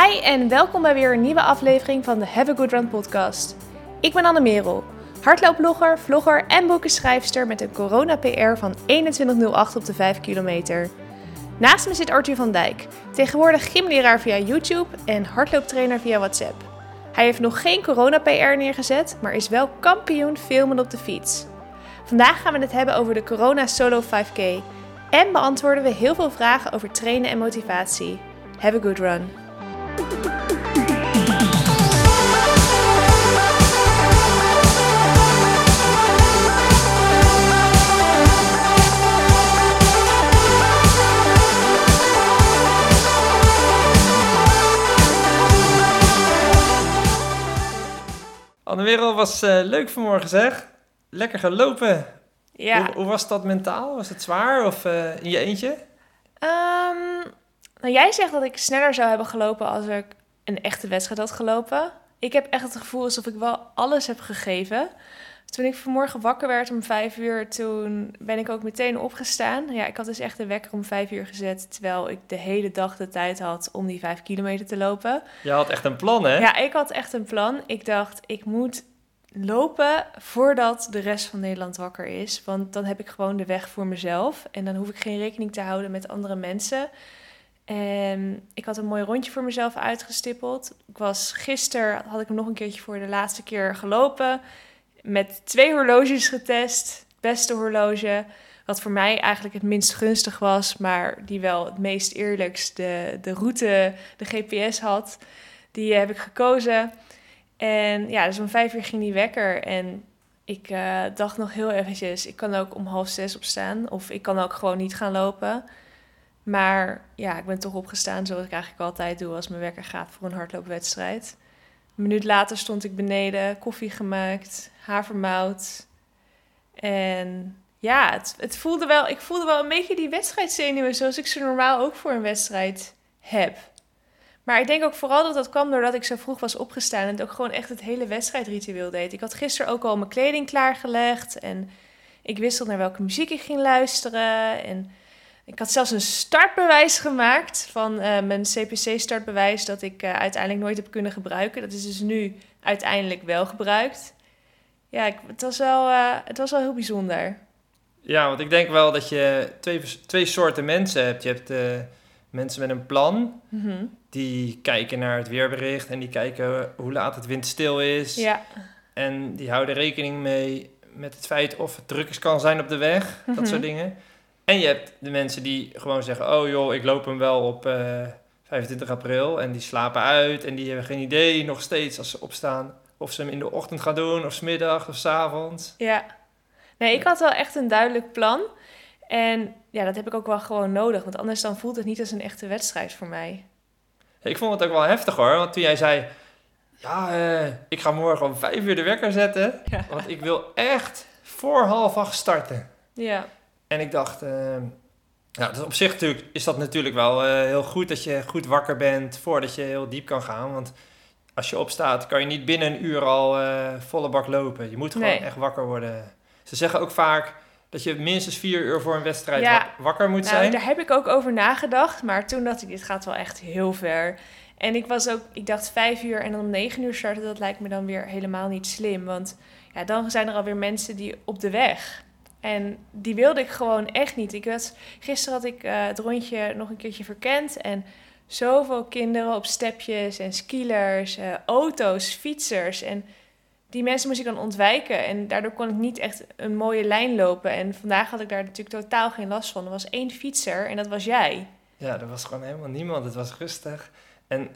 Hi en welkom bij weer een nieuwe aflevering van de Have a Good Run podcast. Ik ben Anne Merel, hardloopblogger, vlogger en boekenschrijfster met een corona-PR van 21.08 op de 5 kilometer. Naast me zit Arthur van Dijk, tegenwoordig gymleraar via YouTube en hardlooptrainer via WhatsApp. Hij heeft nog geen corona-PR neergezet, maar is wel kampioen filmen op de fiets. Vandaag gaan we het hebben over de Corona Solo 5K en beantwoorden we heel veel vragen over trainen en motivatie. Have a good run! Anne Wereld was eh, leuk vanmorgen zeg. Lekker gelopen. Ja, Hoe, hoe was dat mentaal? Was het zwaar of eh, in je eentje? Ehm, nou, jij zegt dat ik sneller zou hebben gelopen als ik een echte wedstrijd had gelopen. Ik heb echt het gevoel alsof ik wel alles heb gegeven. Toen ik vanmorgen wakker werd om vijf uur, toen ben ik ook meteen opgestaan. Ja, ik had dus echt de wekker om vijf uur gezet, terwijl ik de hele dag de tijd had om die vijf kilometer te lopen. Je had echt een plan hè? Ja, ik had echt een plan. Ik dacht, ik moet lopen voordat de rest van Nederland wakker is. Want dan heb ik gewoon de weg voor mezelf. En dan hoef ik geen rekening te houden met andere mensen. En ik had een mooi rondje voor mezelf uitgestippeld. Ik was gisteren, had ik hem nog een keertje voor de laatste keer gelopen. Met twee horloges getest. Beste horloge. Wat voor mij eigenlijk het minst gunstig was, maar die wel het meest eerlijks de, de route, de GPS had. Die heb ik gekozen. En ja, dus om vijf uur ging die wekker. En ik eh, dacht nog heel eventjes, ik kan ook om half zes opstaan. Of ik kan ook gewoon niet gaan lopen. Maar ja, ik ben toch opgestaan zoals ik eigenlijk altijd doe als mijn wekker gaat voor een hardloopwedstrijd. Een minuut later stond ik beneden, koffie gemaakt, havermout. En ja, het, het voelde wel, ik voelde wel een beetje die wedstrijdzenuwen zoals ik ze normaal ook voor een wedstrijd heb. Maar ik denk ook vooral dat dat kwam doordat ik zo vroeg was opgestaan en ook gewoon echt het hele wedstrijdritueel deed. Ik had gisteren ook al mijn kleding klaargelegd en ik wist al naar welke muziek ik ging luisteren. En ik had zelfs een startbewijs gemaakt van eh, mijn CPC-startbewijs dat ik eh, uiteindelijk nooit heb kunnen gebruiken. Dat is dus nu uiteindelijk wel gebruikt. Ja, ik, het, was wel, eh, het was wel heel bijzonder. Ja, want ik denk wel dat je twee, twee soorten mensen hebt. Je hebt mensen met een plan. Mhm. Die kijken naar het weerbericht en die kijken hoe laat het windstil is. Ja, En die houden rekening mee met het feit of het druk is kan zijn op de weg. Mhm. Dat soort dingen. En je hebt de mensen die gewoon zeggen... oh joh, ik loop hem wel op eh, 25 april. En die slapen uit en die hebben geen idee nog steeds als ze opstaan... of ze hem in de ochtend gaan doen, of 's middag of 's avonds. ja. Nee, ik had wel echt een duidelijk plan. En ja, dat heb ik ook wel gewoon nodig. Want anders dan voelt het niet als een echte wedstrijd voor mij. Ik vond het ook wel heftig hoor, want toen jij zei... ja, eh, ik ga morgen om 5 uur de wekker zetten... Ja. want ik wil echt voor half acht starten. Ja, En ik dacht, eh, dus op zich natuurlijk, is dat natuurlijk wel eh, heel goed dat je goed wakker bent voordat je heel diep kan gaan. Want als je opstaat, kan je niet binnen een uur al eh, volle bak lopen. Je moet gewoon Nee. echt wakker worden. Ze zeggen ook vaak dat je minstens vier uur voor een wedstrijd Ja. wakker moet nou, zijn. daar heb ik ook over nagedacht. Maar toen dacht ik, dit gaat wel echt heel ver. En ik was ook, ik dacht vijf uur en dan om negen uur starten, dat lijkt me dan weer helemaal niet slim. Want ja, dan zijn er alweer mensen die op de weg. En die wilde ik gewoon echt niet. Ik was, gisteren had ik eh, het rondje nog een keertje verkend. En zoveel kinderen op stepjes en skilers, eh, auto's, fietsers. En die mensen moest ik dan ontwijken. En daardoor kon ik niet echt een mooie lijn lopen. En vandaag had ik daar natuurlijk totaal geen last van. Er was één fietser en dat was jij. Ja, er was gewoon helemaal niemand. Het was rustig. En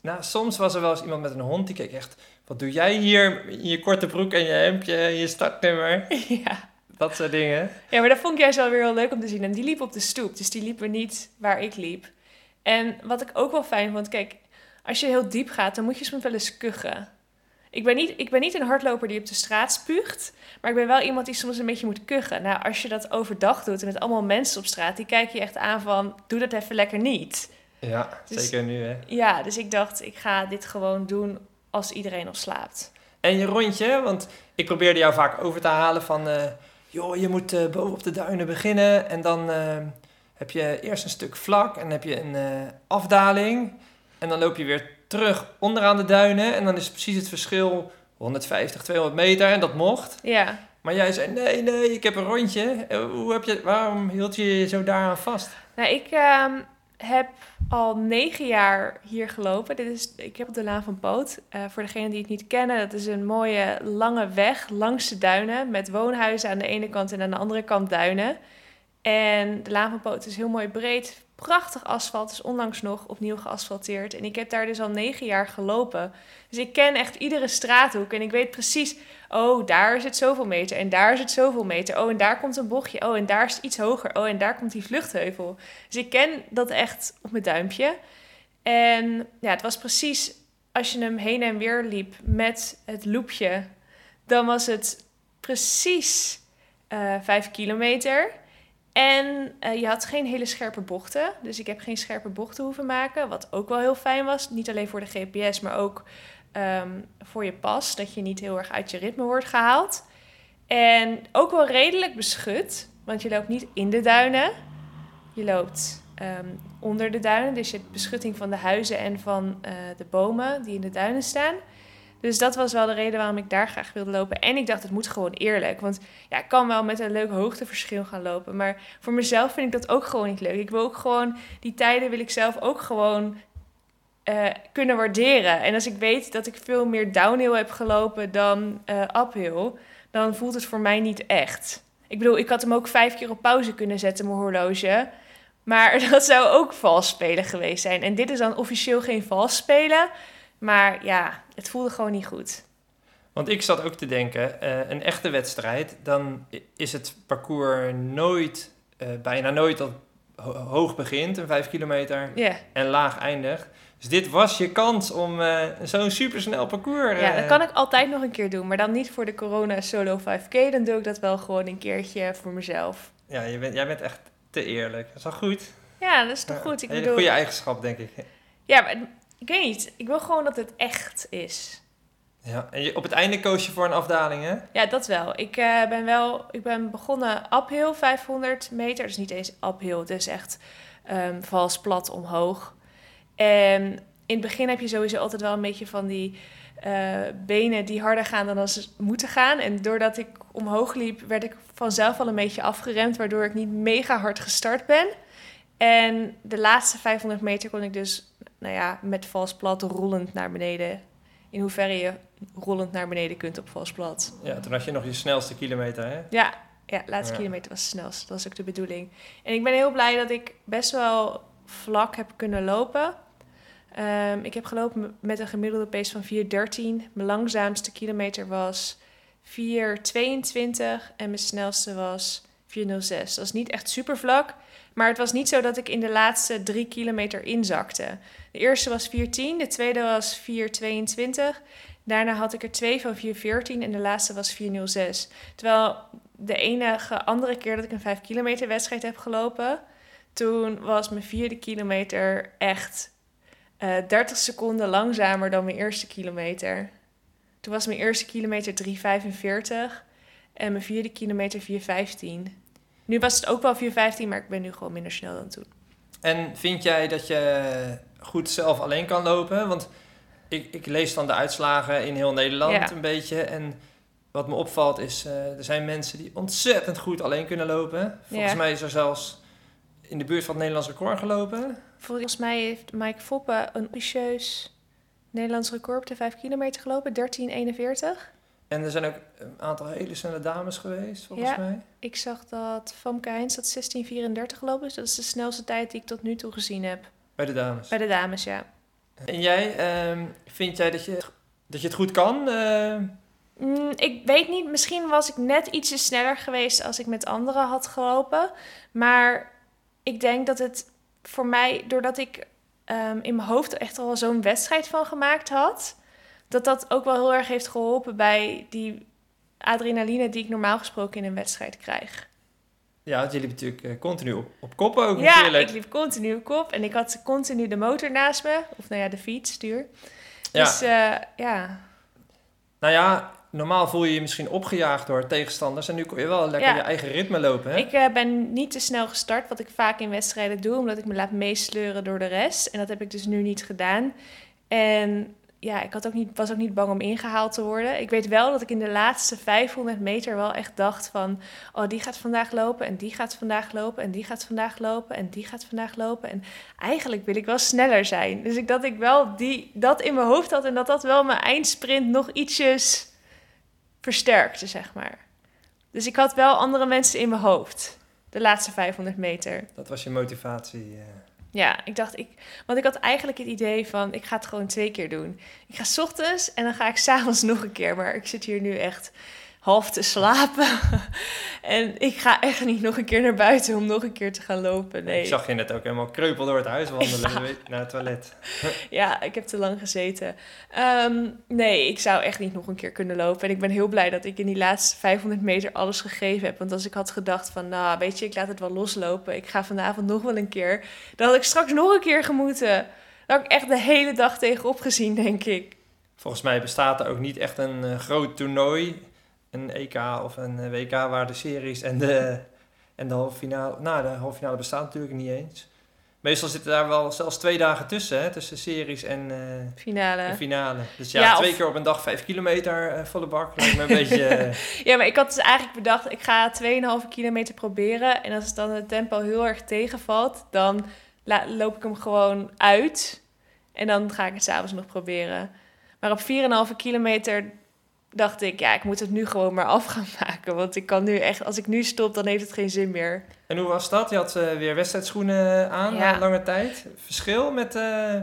nou, soms was er wel eens iemand met een hond die keek echt... Wat doe jij hier in je korte broek en je hemdje en je startnummer? ja. Dat soort dingen. ja, maar dat vond ik juist wel weer heel leuk om te zien. En die liep op de stoep, dus die liepen niet waar ik liep. En wat ik ook wel fijn vond, kijk, als je heel diep gaat, dan moet je soms wel eens kuchen. Ik ben, niet, ik ben niet een hardloper die op de straat spuugt, maar ik ben wel iemand die soms een beetje moet kuchen. Nou, als je dat overdag doet en met allemaal mensen op straat, die kijken je echt aan van, doe dat even lekker niet. Ja, Dus- zeker nu hè. Ja, dus ik dacht, ik ga dit gewoon doen als iedereen al slaapt. En je rondje, want ik probeerde jou vaak over te halen van... eh, joh, je moet eh, boven op de duinen beginnen en dan eh, heb je eerst een stuk vlak en dan heb je een eh, afdaling. En dan loop je weer terug onderaan de duinen. En dan is precies het verschil 150, 200 meter. En dat mocht. Ja. Maar jij zei, nee, nee, ik heb een rondje. Hoe heb je, waarom hield je je zo daaraan vast? Nou, ik ehm, heb al negen jaar hier gelopen. Dit is, ik heb op de Laan van Poot. Eh, voor degenen die het niet kennen, dat is een mooie lange weg langs de duinen. Met woonhuizen aan de ene kant en aan de andere kant duinen. En de Laan van Poot is heel mooi breed. Prachtig asfalt, is onlangs nog opnieuw geasfalteerd. En ik heb daar dus al negen jaar gelopen. Dus ik ken echt iedere straathoek. En ik weet precies, oh, daar is het zoveel meter. En daar is het zoveel meter. Oh, en daar komt een bochtje. Oh, en daar is iets hoger. Oh, en daar komt die vluchtheuvel. Dus ik ken dat echt op mijn duimpje. En ja, het was precies als je hem heen en weer liep met het loopje. Dan was het precies eh vijf kilometer. En eh, je had geen hele scherpe bochten. Dus ik heb geen scherpe bochten hoeven maken. Wat ook wel heel fijn was. Niet alleen voor de GPS, maar ook ehm, voor je pas. Dat je niet heel erg uit je ritme wordt gehaald. En ook wel redelijk beschut. Want je loopt niet in de duinen. Je loopt ehm, onder de duinen. Dus je hebt beschutting van de huizen en van eh, de bomen die in de duinen staan. Dus dat was wel de reden waarom ik daar graag wilde lopen. En ik dacht, het moet gewoon eerlijk. Want ja, ik kan wel met een leuk hoogteverschil gaan lopen. Maar voor mezelf vind ik dat ook gewoon niet leuk. Ik wil ook gewoon, die tijden wil ik zelf ook gewoon eh, kunnen waarderen. En als ik weet dat ik veel meer downhill heb gelopen dan eh, uphill, dan voelt het voor mij niet echt. Ik bedoel, ik had hem ook vijf keer op pauze kunnen zetten, mijn horloge. Maar dat zou ook vals spelen geweest zijn. En dit is dan officieel geen vals spelen. Maar ja, het voelde gewoon niet goed. Want ik zat ook te denken, eh, een echte wedstrijd, dan is het parcours nooit, eh, bijna nooit dat ho- hoog begint, een 5 kilometer, en laag eindigt. Dus dit was je kans om eh, zo'n supersnel parcours... ja dat kan ik altijd nog een keer doen. Maar dan niet voor de corona solo 5K. Dan doe ik dat wel gewoon een keertje voor mezelf. Ja, je bent, jij bent echt te eerlijk. Dat is wel goed. Ja, dat is toch goed? Ik bedoel, goede eigenschap, denk ik. ja, maar ik weet niet. Ik wil gewoon dat het echt is. Ja, en je, op het einde koos je voor een afdaling, hè? Ja, dat wel. Ik eh, ben wel, ik ben begonnen uphill 500 meter. Dus niet eens uphill, het is echt ehm, vals plat omhoog. En in het begin heb je sowieso altijd wel een beetje van die eh, benen die harder gaan dan ze moeten gaan. En doordat ik omhoog liep, werd ik vanzelf al een beetje afgeremd, waardoor ik niet mega hard gestart ben. En de laatste 500 meter kon ik dus, nou ja, met vals plat rollend naar beneden. In hoeverre je rollend naar beneden kunt op vals plat. Ja, toen had je nog je snelste kilometer, hè? Ja, ja laatste Ja. kilometer was het snelst. Dat was ook de bedoeling. En ik ben heel blij dat ik best wel vlak heb kunnen lopen. Ehm, ik heb gelopen met een gemiddelde pace van 4.13. Mijn langzaamste kilometer was 4.22 en mijn snelste was 4.06. Dat is niet echt super vlak, maar het was niet zo dat ik in de laatste drie kilometer inzakte. De eerste was 4.10, de tweede was 4.22. Daarna had ik er twee van 4.14 en de laatste was 4.06. Terwijl de enige andere keer dat ik een 5 kilometer wedstrijd heb gelopen, toen was mijn vierde kilometer echt eh 30 seconden langzamer dan mijn eerste kilometer. Toen was mijn eerste kilometer 3,45 en mijn vierde kilometer 4,15. Nu was het ook wel 4,15, maar ik ben nu gewoon minder snel dan toen. En vind jij dat je goed zelf alleen kan lopen? Want ik, ik lees dan de uitslagen in heel Nederland Ja. een beetje. En wat me opvalt is, eh, er zijn mensen die ontzettend goed alleen kunnen lopen. Volgens Ja. mij is er zelfs in de buurt van het Nederlands record gelopen. Volgens mij heeft Mike Foppe een ambitieus Nederlands record op de 5 kilometer gelopen, 13,41. En er zijn ook een aantal hele snelle dames geweest, volgens Ja. mij. Ik zag dat Famke Heijns dat 16,34 gelopen is. Dat is de snelste tijd die ik tot nu toe gezien heb. Bij de dames. Bij de dames, ja. En jij, ehm, vind jij dat je, dat je het goed kan? Eh, Mm, ik weet niet, misschien was ik net ietsje sneller geweest als ik met anderen had gelopen. Maar ik denk dat het voor mij, doordat ik ehm, in mijn hoofd er echt al zo'n wedstrijd van gemaakt had, dat dat ook wel heel erg heeft geholpen bij die adrenaline die ik normaal gesproken in een wedstrijd krijg. ja, want je liep natuurlijk eh, continu op, op kop ook Ja, natuurlijk. ik liep continu op kop en ik had continu de motor naast me, of nou ja, de fiets, stuur. Ja. Dus eh, ja, Nou ja, normaal voel je je misschien opgejaagd door tegenstanders. En nu kon je wel lekker Ja. je eigen ritme lopen. Hè? Ik eh, ben niet te snel gestart, wat ik vaak in wedstrijden doe, omdat ik me laat meesleuren door de rest. En dat heb ik dus nu niet gedaan. En ja, ik had ook niet, was ook niet bang om ingehaald te worden. Ik weet wel dat ik in de laatste 500 meter wel echt dacht van... oh, die gaat vandaag lopen en die gaat vandaag lopen en die gaat vandaag lopen en die gaat vandaag lopen. En eigenlijk wil ik wel sneller zijn. Dus ik dat ik wel die, dat in mijn hoofd had en dat dat wel mijn eindsprint nog ietsjes versterkte, zeg maar. Dus ik had wel andere mensen in mijn hoofd. De laatste 500 meter. Dat was je motivatie. eh. Ja, ik dacht, ik, want ik had eigenlijk het idee van, ik ga het gewoon twee keer doen. Ik ga 's ochtends en dan ga ik s'avonds nog een keer. Maar ik zit hier nu echt half te slapen. en ik ga echt niet nog een keer naar buiten om nog een keer te gaan lopen. Nee. Ik zag je net ook helemaal kreupel door het huis wandelen Ja. naar het toilet. Ja, ik heb te lang gezeten. Ehm, nee, ik zou echt niet nog een keer kunnen lopen. En ik ben heel blij dat ik in die laatste 500 meter alles gegeven heb. Want als ik had gedacht van, nou, weet je, ik laat het wel loslopen. Ik ga vanavond nog wel een keer. Dan had ik straks nog een keer gemoeten. Daar had ik echt de hele dag tegenop gezien, denk ik. Volgens mij bestaat er ook niet echt een eh, groot toernooi. Een EK of een eh, WK waar de series en de, en de halve finale... Nou, de halve finale bestaat natuurlijk niet eens. Meestal zitten daar wel zelfs twee dagen tussen, hè, tussen series en, eh, Finale. en finale. Dus ja, Ja, twee of- keer op een dag vijf kilometer eh, volle bak. Lijkt me een beetje... Ja, maar ik had dus eigenlijk bedacht, ik ga 2,5 kilometer proberen. En als het dan het tempo heel erg tegenvalt, dan loop ik hem gewoon uit. En dan ga ik het s'avonds nog proberen. Maar op 4,5 kilometer dacht ik, ja, ik moet het nu gewoon maar af gaan maken. Want ik kan nu echt, als ik nu stop, dan heeft het geen zin meer. En hoe was dat? Je had eh, weer wedstrijdschoenen aan Ja. na lange tijd. Verschil met eh,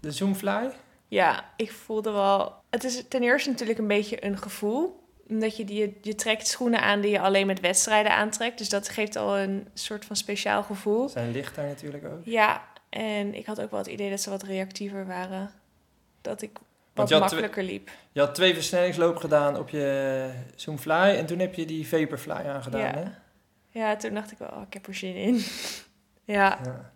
de Zoomfly? Ja, ik voelde wel. Het is ten eerste natuurlijk een beetje een gevoel. Omdat je, die, je, je trekt schoenen aan die je alleen met wedstrijden aantrekt. Dus dat geeft al een soort van speciaal gevoel. Zijn licht daar natuurlijk ook. Ja, en ik had ook wel het idee dat ze wat reactiever waren. Dat ik wat je makkelijker liep. Je had twee versnellingslopen gedaan op je Zoomfly en toen heb je die Vaporfly aangedaan, Ja. hè? Ja, toen dacht ik wel, oh, ik heb er zin in. ja, Ja.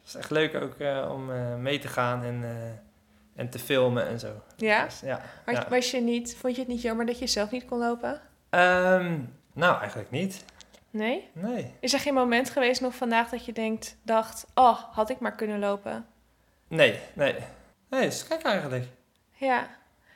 Het is echt leuk ook eh, om eh, mee te gaan en, eh, en te filmen en zo. ja. Dus, ja. was je niet, vond je het niet jammer dat je zelf niet kon lopen? Ehm, nou, eigenlijk niet. Nee? Nee. Is er geen moment geweest nog vandaag dat je denkt, dacht, oh, had ik maar kunnen lopen? Nee, nee. Nee, is gek eigenlijk. Ja.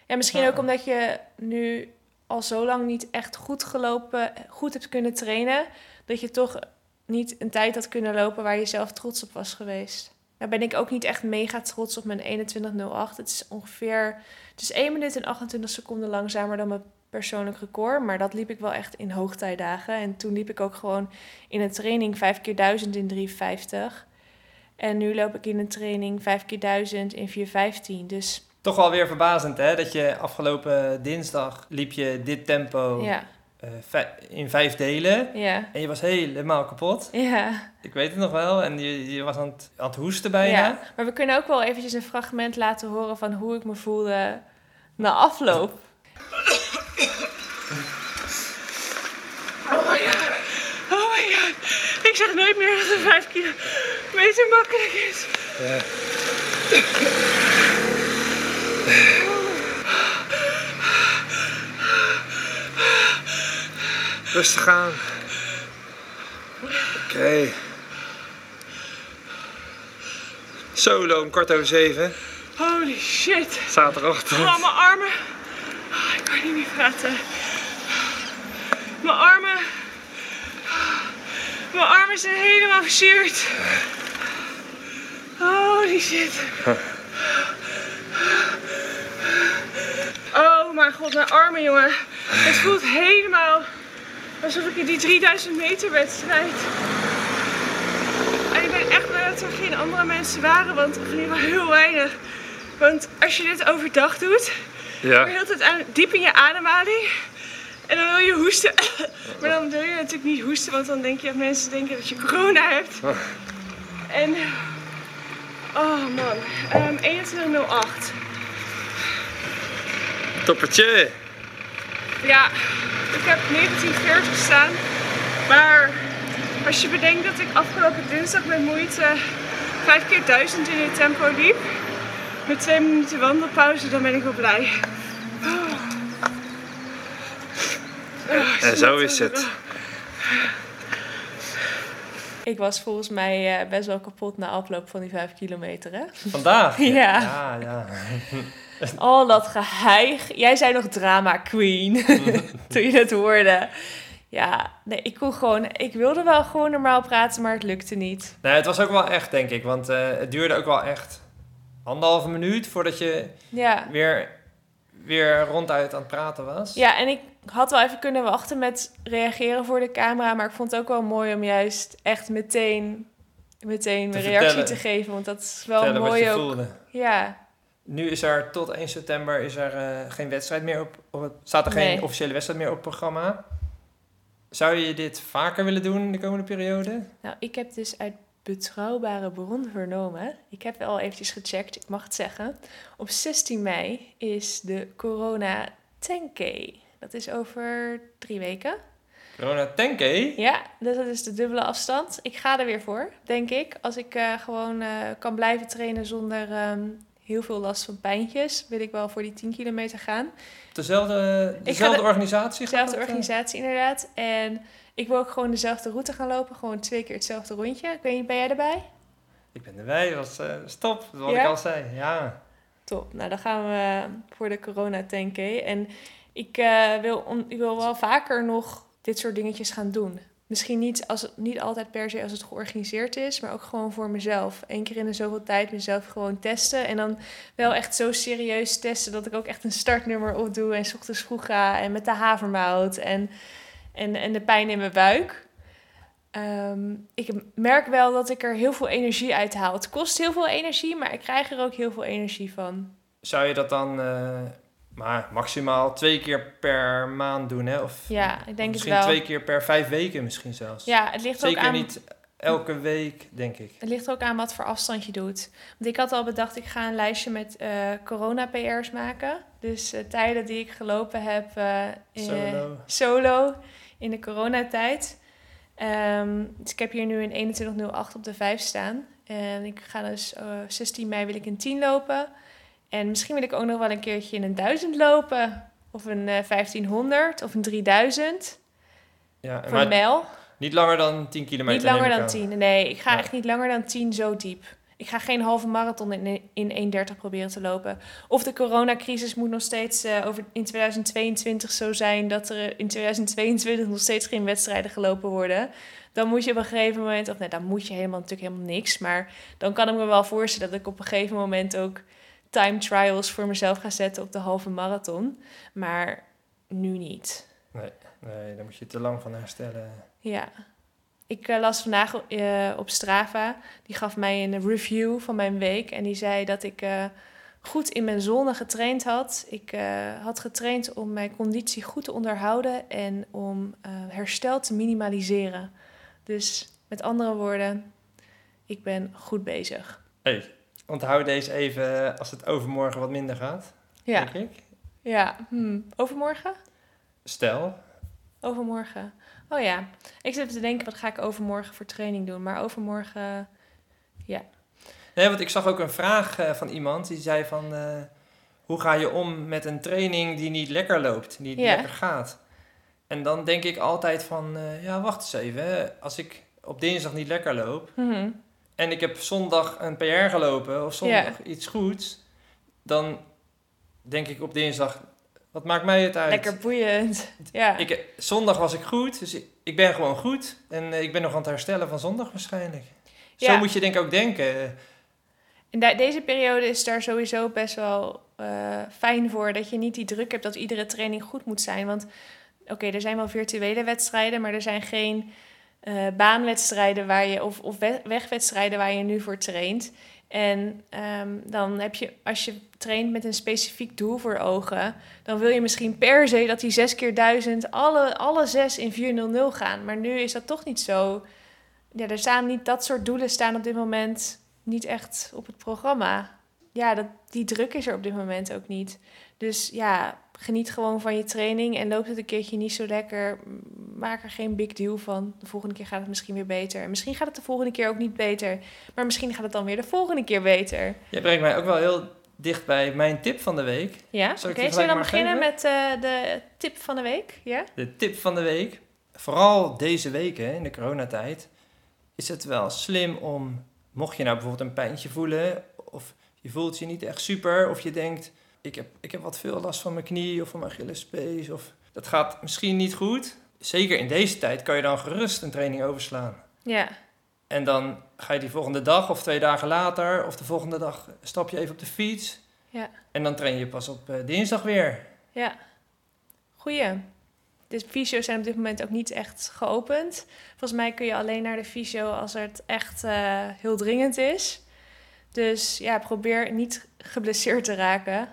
Ja, misschien ook omdat je nu al zo lang niet echt goed gelopen, goed hebt kunnen trainen, dat je toch niet een tijd had kunnen lopen waar je zelf trots op was geweest. Daar ben ik ook niet echt mega trots op mijn 21.08. Het is ongeveer, het is 1 minuut en 28 seconden langzamer dan mijn persoonlijk record, maar dat liep ik wel echt in hoogtijdagen. En toen liep ik ook gewoon in een training 5 keer 1000 in 3,50. En nu loop ik in een training 5 keer 1000 in 4,15. Dus Toch wel weer verbazend, hè? Dat je afgelopen dinsdag liep je dit tempo ja, eh, in vijf delen. ja, En je was helemaal kapot. ja. Ik weet het nog wel. En je, je was aan het, aan het hoesten bijna. Ja, maar we kunnen ook wel eventjes een fragment laten horen van hoe ik me voelde na afloop. Oh my god. Oh my god. Ik zeg nooit meer dat een 5 kilometer makkelijk is. Rustig aan. Oké. Solo om kwart over zeven. Holy shit. Zaterdagochtend. Oh, mijn armen. Oh, ik kan niet meer praten. Mijn armen. Mijn armen zijn helemaal verzuurd. Holy shit. Mijn god, mijn armen jongen. Het voelt helemaal alsof ik in die 3000 meter wedstrijd. En ik ben echt blij dat er geen andere mensen waren, want in ieder geval heel weinig. Want als je dit overdag doet, Ja. je tijd aan, diep in je ademhaling. En dan wil je hoesten. Maar dan wil je natuurlijk niet hoesten, want dan denk je dat mensen denken dat je corona hebt. En. Oh man. Ehm 2108. Toppertje. Ja, ik heb 1940 staan. Maar als je bedenkt dat ik afgelopen dinsdag met moeite 5 keer 1000 in dit tempo liep. Met 2 minuten wandelpauze, dan ben ik wel blij. Oh. En zo is het. Ik was volgens mij eh, best wel kapot na afloop van die vijf kilometer, hè? Vandaag? Ja. Ja, ja. Al dat geheig. Jij zei nog drama queen toen je het hoorde. Ja, nee, ik kon gewoon... Ik wilde wel gewoon normaal praten, maar het lukte niet. Nee, het was ook wel echt, denk ik. Want eh, het duurde ook wel echt anderhalve minuut voordat je Ja. weer, weer ronduit aan het praten was. Ja, en ik had wel even kunnen wachten met reageren voor de camera. Maar ik vond het ook wel mooi om juist echt meteen, meteen Te mijn reactie te geven. Want dat is wel mooi ook. voelde. Ja, Nu is er tot 1 september is er, eh, geen wedstrijd meer op, op het, staat er geen officiële wedstrijd meer op het programma. Zou je dit vaker willen doen in de komende periode? nou, ik heb dus uit betrouwbare bron vernomen. Ik heb wel eventjes gecheckt, ik mag het zeggen. Op 16 mei is de Corona 10K. Dat is over drie weken. Corona Tenke? Ja, dus dat is de dubbele afstand. Ik ga er weer voor, denk ik. Als ik eh, gewoon eh, kan blijven trainen zonder ehm, heel veel last van pijntjes, wil ik wel voor die 10 kilometer gaan. Dezelfde, dezelfde de- organisatie? Dezelfde eh? organisatie inderdaad. En ik wil ook gewoon dezelfde route gaan lopen. Gewoon twee keer hetzelfde rondje. Ik weet niet, ben jij erbij? Ik ben erbij, dat was eh, stop, wat Ja? ik al zei. Ja. Top. Nou, dan gaan we voor de corona 10K. En ik, eh, wil, on- ik wil wel vaker nog dit soort dingetjes gaan doen. Misschien niet, als niet altijd per se als het georganiseerd is, maar ook gewoon voor mezelf. Eén keer in de zoveel tijd mezelf gewoon testen. En dan wel echt zo serieus testen dat ik ook echt een startnummer opdoe. En 's ochtends vroeg ga en met de havermout en, en, en de pijn in mijn buik. Ehm, ik merk wel dat ik er heel veel energie uit haal. Het kost heel veel energie, maar ik krijg er ook heel veel energie van. Zou je dat dan eh, maar maximaal twee keer per maand doen, hè? Of Ja, ik denk het misschien wel. twee keer per vijf weken misschien zelfs. Ja, het ligt, ook Zeker aan, niet elke week, denk ik. het ligt ook aan wat voor afstand je doet. Want ik had al bedacht, ik ga een lijstje met eh, corona-PR's maken. Dus eh, tijden die ik gelopen heb eh, in- Solo. solo in de coronatijd. Ehm, dus ik heb hier nu een 21.08 op de 5 staan. En ik ga dus eh 16 mei wil ik een 10 lopen. En misschien wil ik ook nog wel een keertje in een 1000 lopen. Of een eh 1500 of een 3000 Ja, voor mijl. niet langer dan 10 kilometer. Niet langer dan aan. 10. Nee, ik ga Ja. echt niet langer dan 10 zo diep. Ik ga geen halve marathon in, in 1,30 proberen te lopen. Of de coronacrisis moet nog steeds eh, over in 2022 zo zijn dat er in 2022 nog steeds geen wedstrijden gelopen worden. Dan moet je op een gegeven moment, of nee, dan moet je helemaal natuurlijk helemaal niks. Maar dan kan ik me wel voorstellen dat ik op een gegeven moment ook time trials voor mezelf ga zetten op de halve marathon. Maar nu niet. Nee, daar moet je te lang van herstellen. Ja. Ik eh, las vandaag eh, op Strava. Die gaf mij een review van mijn week. En die zei dat ik eh, goed in mijn zone getraind had. Ik had getraind om mijn conditie goed te onderhouden en om herstel te minimaliseren. Dus met andere woorden, ik ben goed bezig. Hey, onthoud deze even als het overmorgen wat minder gaat, Ja, denk ik. ja. Hm. overmorgen? Stel, Overmorgen. Oh ja, ik zit te denken, wat ga ik overmorgen voor training doen? Maar overmorgen, Nee, want ik zag ook een vraag eh, van iemand die zei van... eh, hoe ga je om met een training die niet lekker loopt, die niet Ja. lekker gaat? En dan denk ik altijd van, eh, ja, wacht eens even. Als ik op dinsdag niet lekker loop mhm. En ik heb zondag een PR gelopen of zondag iets goeds... dan denk ik op dinsdag, wat maakt mij het uit? lekker boeiend. Ja. Ik, zondag was ik goed, dus ik, ik ben gewoon goed. En eh, ik ben nog aan het herstellen van zondag waarschijnlijk. Zo moet je denk ik ook denken. Deze periode is daar sowieso best wel eh, fijn voor. Dat je niet die druk hebt dat iedere training goed moet zijn. Want oké, er zijn wel virtuele wedstrijden, maar er zijn geen eh, baanwedstrijden waar je, of, of we- wegwedstrijden waar je nu voor traint. En ehm, dan heb je, als je traint met een specifiek doel voor ogen, dan wil je misschien per se dat die zes keer duizend alle, alle zes in 400 gaan. Maar nu is dat toch niet zo. Ja, er staan niet dat soort doelen staan op dit moment niet echt op het programma. Ja, dat, die druk is er op dit moment ook niet. Dus ja, geniet gewoon van je training en loopt het een keertje niet zo lekker. Maak er geen big deal van. De volgende keer gaat het misschien weer beter. En misschien gaat het de volgende keer ook niet beter. Maar misschien gaat het dan weer de volgende keer beter. Je brengt mij ook wel heel dicht bij mijn tip van de week. Ja, oké. Zullen we dan beginnen met eh, de tip van de week? Ja? De tip van de week. Vooral deze week hè, in de coronatijd is het wel slim om, mocht je nou bijvoorbeeld een pijntje voelen of je voelt je niet echt super of je denkt ik heb, ik heb wat veel last van mijn knie of van mijn Achillespees of dat gaat misschien niet goed. Zeker in deze tijd kan je dan gerust een training overslaan. Ja, En dan ga je die volgende dag of twee dagen later of de volgende dag stap je even op de fiets. Ja. En dan train je pas op eh, dinsdag weer. ja. Goeie. De fysio's zijn op dit moment ook niet echt geopend. Volgens mij kun je alleen naar de fysio als het echt eh, heel dringend is. Dus ja, probeer niet geblesseerd te raken.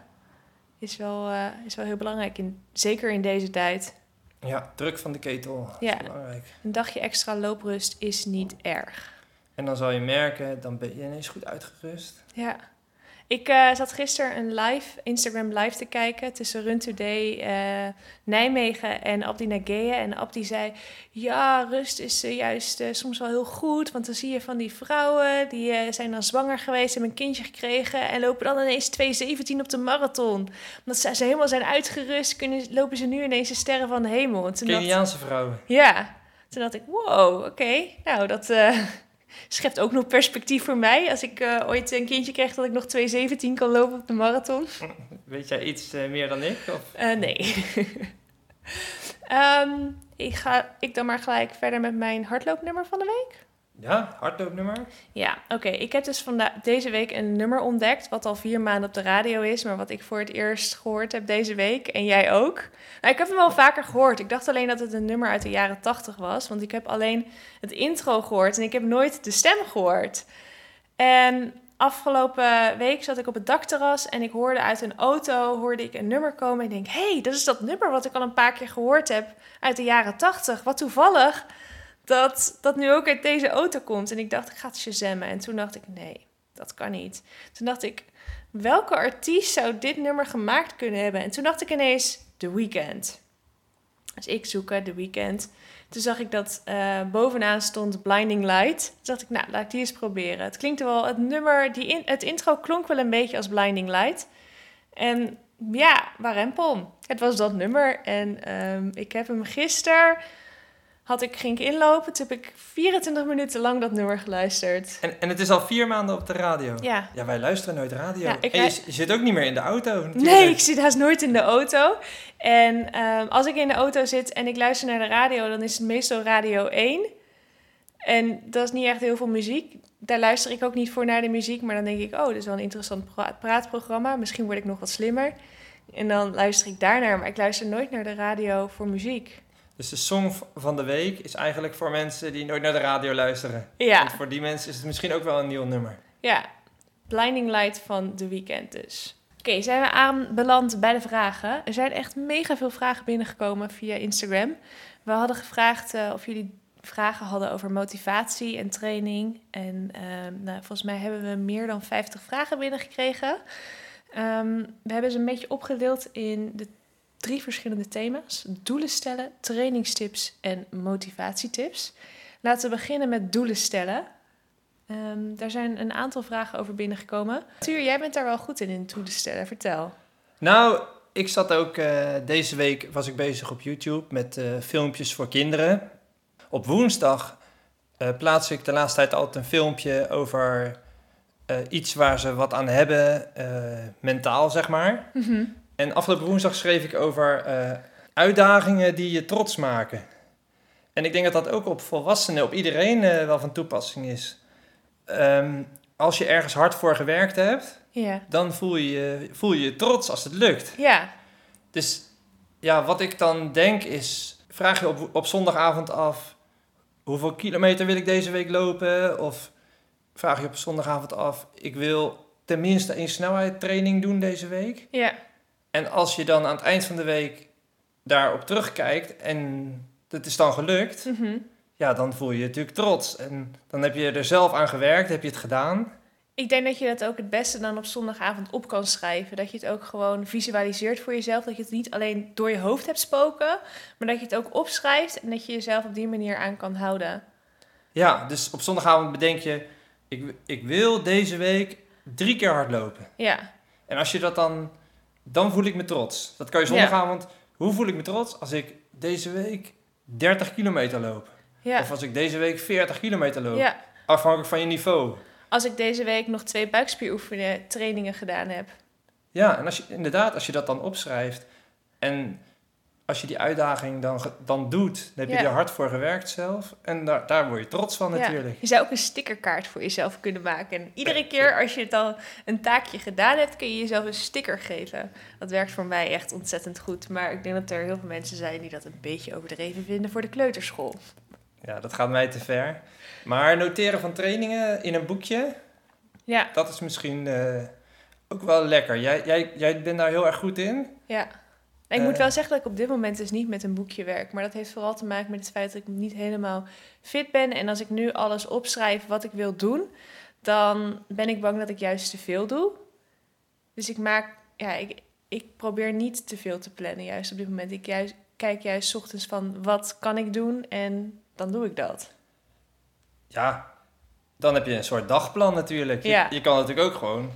Is wel, eh, is wel heel belangrijk, in, zeker in deze tijd. Ja, druk van de ketel. Ja. is belangrijk. Een dagje extra looprust is niet erg. En dan zal je merken, dan ben je ineens goed uitgerust. Ja. Ik eh, zat gisteren een live, Instagram live te kijken tussen Run Today, eh, Nijmegen en Abdi Nageye. En Abdi zei, ja, rust is eh, juist soms wel heel goed. Want dan zie je van die vrouwen, die zijn dan zwanger geweest, hebben een kindje gekregen... en lopen dan ineens 2.17 op de marathon. Omdat ze, ze helemaal zijn uitgerust, kunnen, lopen ze nu ineens de sterren van de hemel. Keniaanse vrouwen. ja, toen dacht ik, wow, oké. Nou, dat schept ook nog perspectief voor mij. Als ik eh, ooit een kindje krijg dat ik nog 2,17 kan lopen op de marathon. Weet jij iets eh, meer dan ik? Of? Eh, nee. Ehm, ik ga ik dan maar gelijk verder met mijn hardloopnummer van de week. Ja, hardloopnummer. Ja, oké. Ik heb dus vanda- deze week een nummer ontdekt, wat al vier maanden op de radio is, maar wat ik voor het eerst gehoord heb deze week. En jij ook. Nou, ik heb hem wel vaker gehoord. Ik dacht alleen dat het een nummer uit de jaren tachtig was, want ik heb alleen het intro gehoord en ik heb nooit de stem gehoord. En afgelopen week zat ik op het dakterras en ik hoorde uit een auto hoorde ik een nummer komen. En ik denk, hé, hey, dat is dat nummer wat ik al een paar keer gehoord heb uit de jaren tachtig. Wat toevallig dat dat nu ook uit deze auto komt. En ik dacht, ik ga het shazammen. En toen dacht ik, nee, dat kan niet. Toen dacht ik, welke artiest zou dit nummer gemaakt kunnen hebben? En toen dacht ik ineens, The Weeknd. Dus ik zoeken The Weeknd. Toen zag ik dat eh, bovenaan stond Blinding Light. Toen dacht ik, nou, laat ik die eens proberen. Het klinkt wel, het nummer, die in, het intro klonk wel een beetje als Blinding Light. En ja, warempel. Het was dat nummer. En ehm, ik heb hem gisteren, had ik, ging ik inlopen. Toen heb ik 24 minuten lang dat nummer geluisterd. En, en het is al vier maanden op de radio. Ja, Ja, wij luisteren nooit radio. Ja, en je, je zit ook niet meer in de auto natuurlijk. Nee, ik zit haast nooit in de auto. En ehm, als ik in de auto zit en ik luister naar de radio, dan is het meestal Radio 1. En dat is niet echt heel veel muziek. Daar luister ik ook niet voor naar de muziek. Maar dan denk ik, oh, dit is wel een interessant pra- praatprogramma. Misschien word ik nog wat slimmer. En dan luister ik daarnaar. Maar ik luister nooit naar de radio voor muziek. Dus de song van de week is eigenlijk voor mensen die nooit naar de radio luisteren. Ja, Want voor die mensen is het misschien ook wel een nieuw nummer. ja. Blinding Light van The Weeknd dus. Oké, zijn we aanbeland bij de vragen. Er zijn echt mega veel vragen binnengekomen via Instagram. We hadden gevraagd eh, of jullie vragen hadden over motivatie en training. En ehm, nou, volgens mij hebben we meer dan 50 vragen binnengekregen. Ehm, we hebben ze een beetje opgedeeld in de drie verschillende thema's: doelen stellen, trainingstips en motivatietips. Laten we beginnen met doelen stellen. Ehm, daar zijn een aantal vragen over binnengekomen. Tuur, jij bent daar wel goed in, in doelen stellen. Vertel. Nou, ik zat ook eh, deze week was ik bezig op YouTube met eh, filmpjes voor kinderen. Op woensdag eh, plaats ik de laatste tijd altijd een filmpje over iets waar ze wat aan hebben, mentaal zeg maar. En afgelopen woensdag schreef ik over eh, uitdagingen die je trots maken. En ik denk dat dat ook op volwassenen, op iedereen eh, wel van toepassing is. Ehm, als je ergens hard voor gewerkt hebt, Ja. dan voel je, je- voel je je trots als het lukt. Ja. Dus ja, wat ik dan denk is, vraag je op, op zondagavond af, hoeveel kilometer wil ik deze week lopen? Of vraag je op zondagavond af, ik wil tenminste een snelheidstraining doen deze week. Ja. En als je dan aan het eind van de week daarop terugkijkt en het is dan gelukt, Mhm. ja, dan voel je je natuurlijk trots. En dan heb je er zelf aan gewerkt, heb je het gedaan. Ik denk dat je dat ook het beste dan op zondagavond op kan schrijven. Dat je het ook gewoon visualiseert voor jezelf. Dat je het niet alleen door je hoofd hebt spoken, maar dat je het ook opschrijft en dat je jezelf op die manier aan kan houden. Ja, dus op zondagavond bedenk je, ik, ik wil deze week drie keer hardlopen. Ja, En als je dat dan, dan voel ik me trots. Dat kan je Ja. zondagavond, hoe voel ik me trots? Als ik deze week 30 kilometer loop. Ja. Of als ik deze week 40 kilometer loop. ja. Afhankelijk van je niveau. Als ik deze week nog twee buikspieroefeningen trainingen gedaan heb. Ja, en als je, inderdaad, als je dat dan opschrijft en als je die uitdaging dan, dan doet, dan heb je Ja. er hard voor gewerkt zelf. En daar, daar word je trots van Ja. natuurlijk. Je zou ook een stickerkaart voor jezelf kunnen maken. En iedere keer als je het dan een taakje gedaan hebt, kun je jezelf een sticker geven. Dat werkt voor mij echt ontzettend goed. Maar ik denk dat er heel veel mensen zijn die dat een beetje overdreven vinden voor de kleuterschool. Ja, dat gaat mij te ver. Maar noteren van trainingen in een boekje, Ja, dat is misschien eh, ook wel lekker. Jij, jij, jij bent daar heel erg goed in. ja. Ik Eh. moet wel zeggen dat ik op dit moment dus niet met een boekje werk. Maar dat heeft vooral te maken met het feit dat ik niet helemaal fit ben. En als ik nu alles opschrijf wat ik wil doen, dan ben ik bang dat ik juist te veel doe. Dus ik maak, ja, ik, ik probeer niet te veel te plannen juist op dit moment. Ik juist, kijk juist 's ochtends van wat kan ik doen en dan doe ik dat. Ja, dan heb je een soort dagplan natuurlijk. Je, Ja. je kan natuurlijk ook gewoon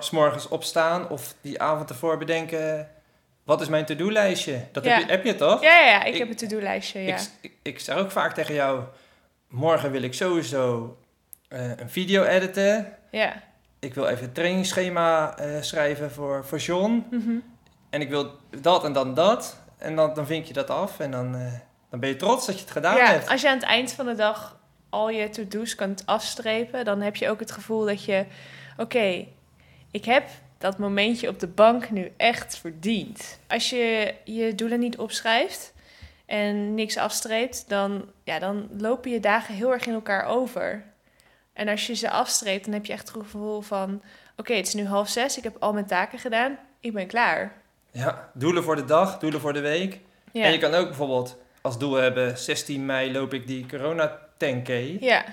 's morgens opstaan of die avond ervoor bedenken... Wat is mijn to-do-lijstje? Dat Ja. heb, je, heb je toch? Ja, ja, ja, ik, Ik- heb een to-do-lijstje, ja. Ik, ik, ik zeg ook vaak tegen jou... Morgen wil ik sowieso eh, een video editen. Ja. Ik wil even een trainingsschema eh, schrijven voor, voor John. Mhm. En ik wil dat en dan dat. En dan, dan vink je dat af. En dan, dan ben je trots dat je het gedaan ja, hebt. als je aan het eind van de dag al je to-do's kan afstrepen, dan heb je ook het gevoel dat je, oké, ik heb dat momentje op de bank nu echt verdiend. Als je je doelen niet opschrijft en niks afstreept, dan, ja, dan lopen je dagen heel erg in elkaar over. En als je ze afstreept, dan heb je echt het gevoel van, oké, het is nu half zes, ik heb al mijn taken gedaan, ik ben klaar. Ja, doelen voor de dag, doelen voor de week. Ja, En je kan ook bijvoorbeeld als doel hebben... 16 mei loop ik die corona 10k. ja.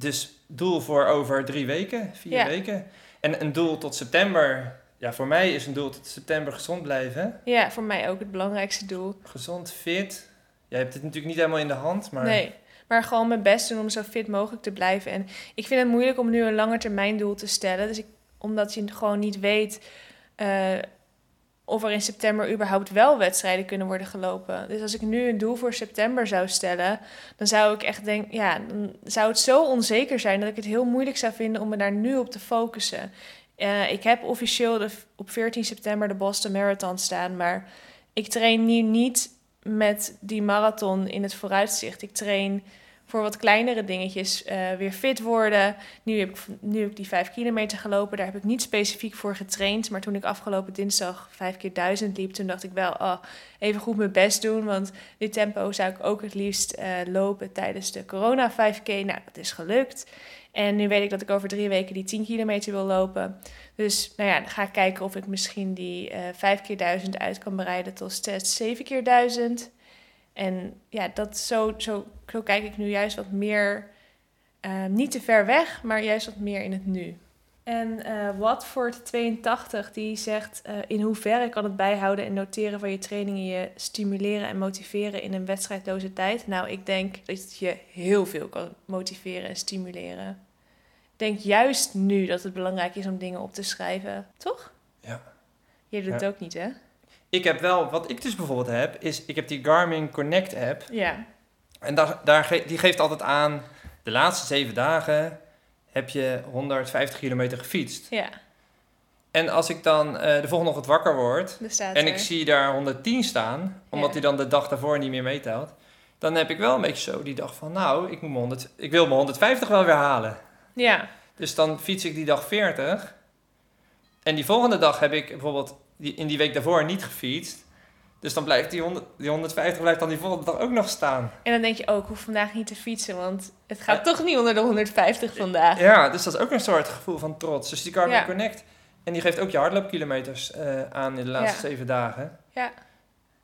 Dus doel voor over drie weken, vier Ja. weken. En een doel tot september... Ja, voor mij is een doel tot september gezond blijven. ja, voor mij ook het belangrijkste doel. Gezond, fit. Jij hebt het natuurlijk niet helemaal in de hand, maar... Nee, maar gewoon mijn best doen om zo fit mogelijk te blijven. En ik vind het moeilijk om nu een langetermijndoel te stellen. Dus ik, omdat je gewoon niet weet eh, of er in september überhaupt wel wedstrijden kunnen worden gelopen. Dus als ik nu een doel voor september zou stellen, dan zou ik echt denken, ja, dan zou het zo onzeker zijn dat ik het heel moeilijk zou vinden om me daar nu op te focussen. Eh, ik heb officieel de, op 14 september de Boston Marathon staan, maar ik train nu niet met die marathon in het vooruitzicht. Ik train voor wat kleinere dingetjes eh, weer fit worden. Nu heb, ik, nu heb ik die vijf kilometer gelopen. Daar heb ik niet specifiek voor getraind. Maar toen ik afgelopen dinsdag vijf keer duizend liep... toen dacht ik wel, oh, even goed mijn best doen. Want dit tempo zou ik ook het liefst eh, lopen tijdens de corona 5K. Nou, dat is gelukt. En nu weet ik dat ik over drie weken die 10 kilometer wil lopen. Dus nou ja, dan ga ik kijken of ik misschien die eh 5 keer 1000 uit kan bereiden tot steeds 7 keer 1000. En ja, dat zo, zo, zo kijk ik nu juist wat meer, eh, niet te ver weg, maar juist wat meer in het nu. En eh Watford 82 die zegt eh, in hoeverre kan het bijhouden en noteren van je trainingen je stimuleren en motiveren in een wedstrijdloze tijd? Nou, ik denk dat het je heel veel kan motiveren en stimuleren. Ik denk juist nu dat het belangrijk is om dingen op te schrijven, toch? Ja. Je doet het ook niet, hè? Ik heb wel, wat ik dus bijvoorbeeld heb, is ik heb die Garmin Connect app. Ja. En daar, daar ge- die geeft altijd aan, de laatste zeven dagen heb je 150 kilometer gefietst. Ja, En als ik dan eh, de volgende ochtend wakker word en er. ik zie daar 110 staan, omdat Ja. hij dan de dag daarvoor niet meer meetelt, dan heb ik wel een beetje zo die dag van, nou, ik, moet mijn 100, ik wil mijn 150 wel weer halen. Ja, Dus dan fiets ik die dag 40. En die volgende dag heb ik bijvoorbeeld die, in die week daarvoor niet gefietst. Dus dan blijft die, 100, die 150 blijft dan die volgende dag ook nog staan. en dan denk je ook, ik hoef vandaag niet te fietsen, want het gaat toch niet onder de 150 vandaag. Ja, dus dat is ook een soort gevoel van trots. Dus die Ja. Connect. En die geeft ook je hardloopkilometers eh, aan in de laatste Ja. zeven dagen. Ja.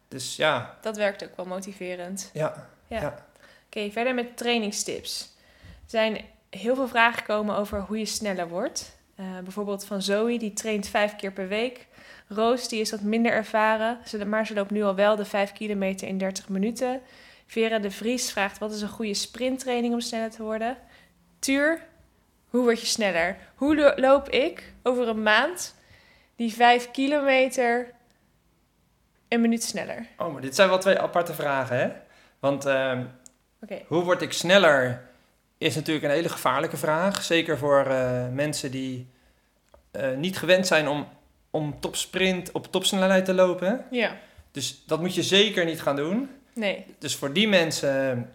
Dus ja, Dat werkt ook wel motiverend. ja. Ja. Ja. Oké, verder met trainingstips. Er zijn heel veel vragen gekomen over hoe je sneller wordt. Eh, bijvoorbeeld van Zoe, die traint vijf keer per week. Roos, die is wat minder ervaren, ze- maar ze loopt nu al wel de 5 kilometer in 30 minuten. Vera de Vries vraagt, wat is een goede sprinttraining om sneller te worden? Tuur, Hoe word je sneller? Hoe lo- loop ik over een maand die vijf kilometer een minuut sneller? Oh, maar dit zijn wel twee aparte vragen, hè? Want ehm, hoe word ik sneller is natuurlijk een hele gevaarlijke vraag. Zeker voor eh, mensen die eh, niet gewend zijn om, om topsprint op topsnelheid te lopen. Ja. Dus dat moet je zeker niet gaan doen. Nee. Dus voor die mensen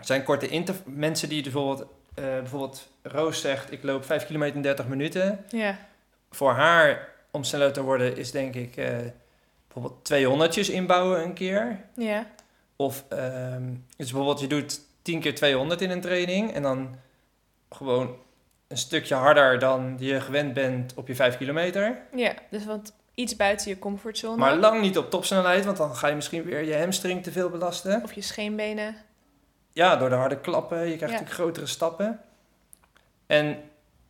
zijn korte inter... Mensen die bijvoorbeeld... eh, bijvoorbeeld Roos zegt, ik loop 5 kilometer in 30 minuten. Ja. Voor haar, om sneller te worden, is denk ik... eh, bijvoorbeeld 200 inbouwen een keer. Ja. Of ehm, dus bijvoorbeeld je doet 10 keer 200 in een training en dan gewoon een stukje harder dan je gewend bent op je 5 kilometer. Ja. Dus wat iets buiten je comfortzone. Maar lang niet op topsnelheid, want dan ga je misschien weer je hamstring te veel belasten. Of je scheenbenen. Ja, door de harde klappen, je krijgt Ja. natuurlijk grotere stappen. En,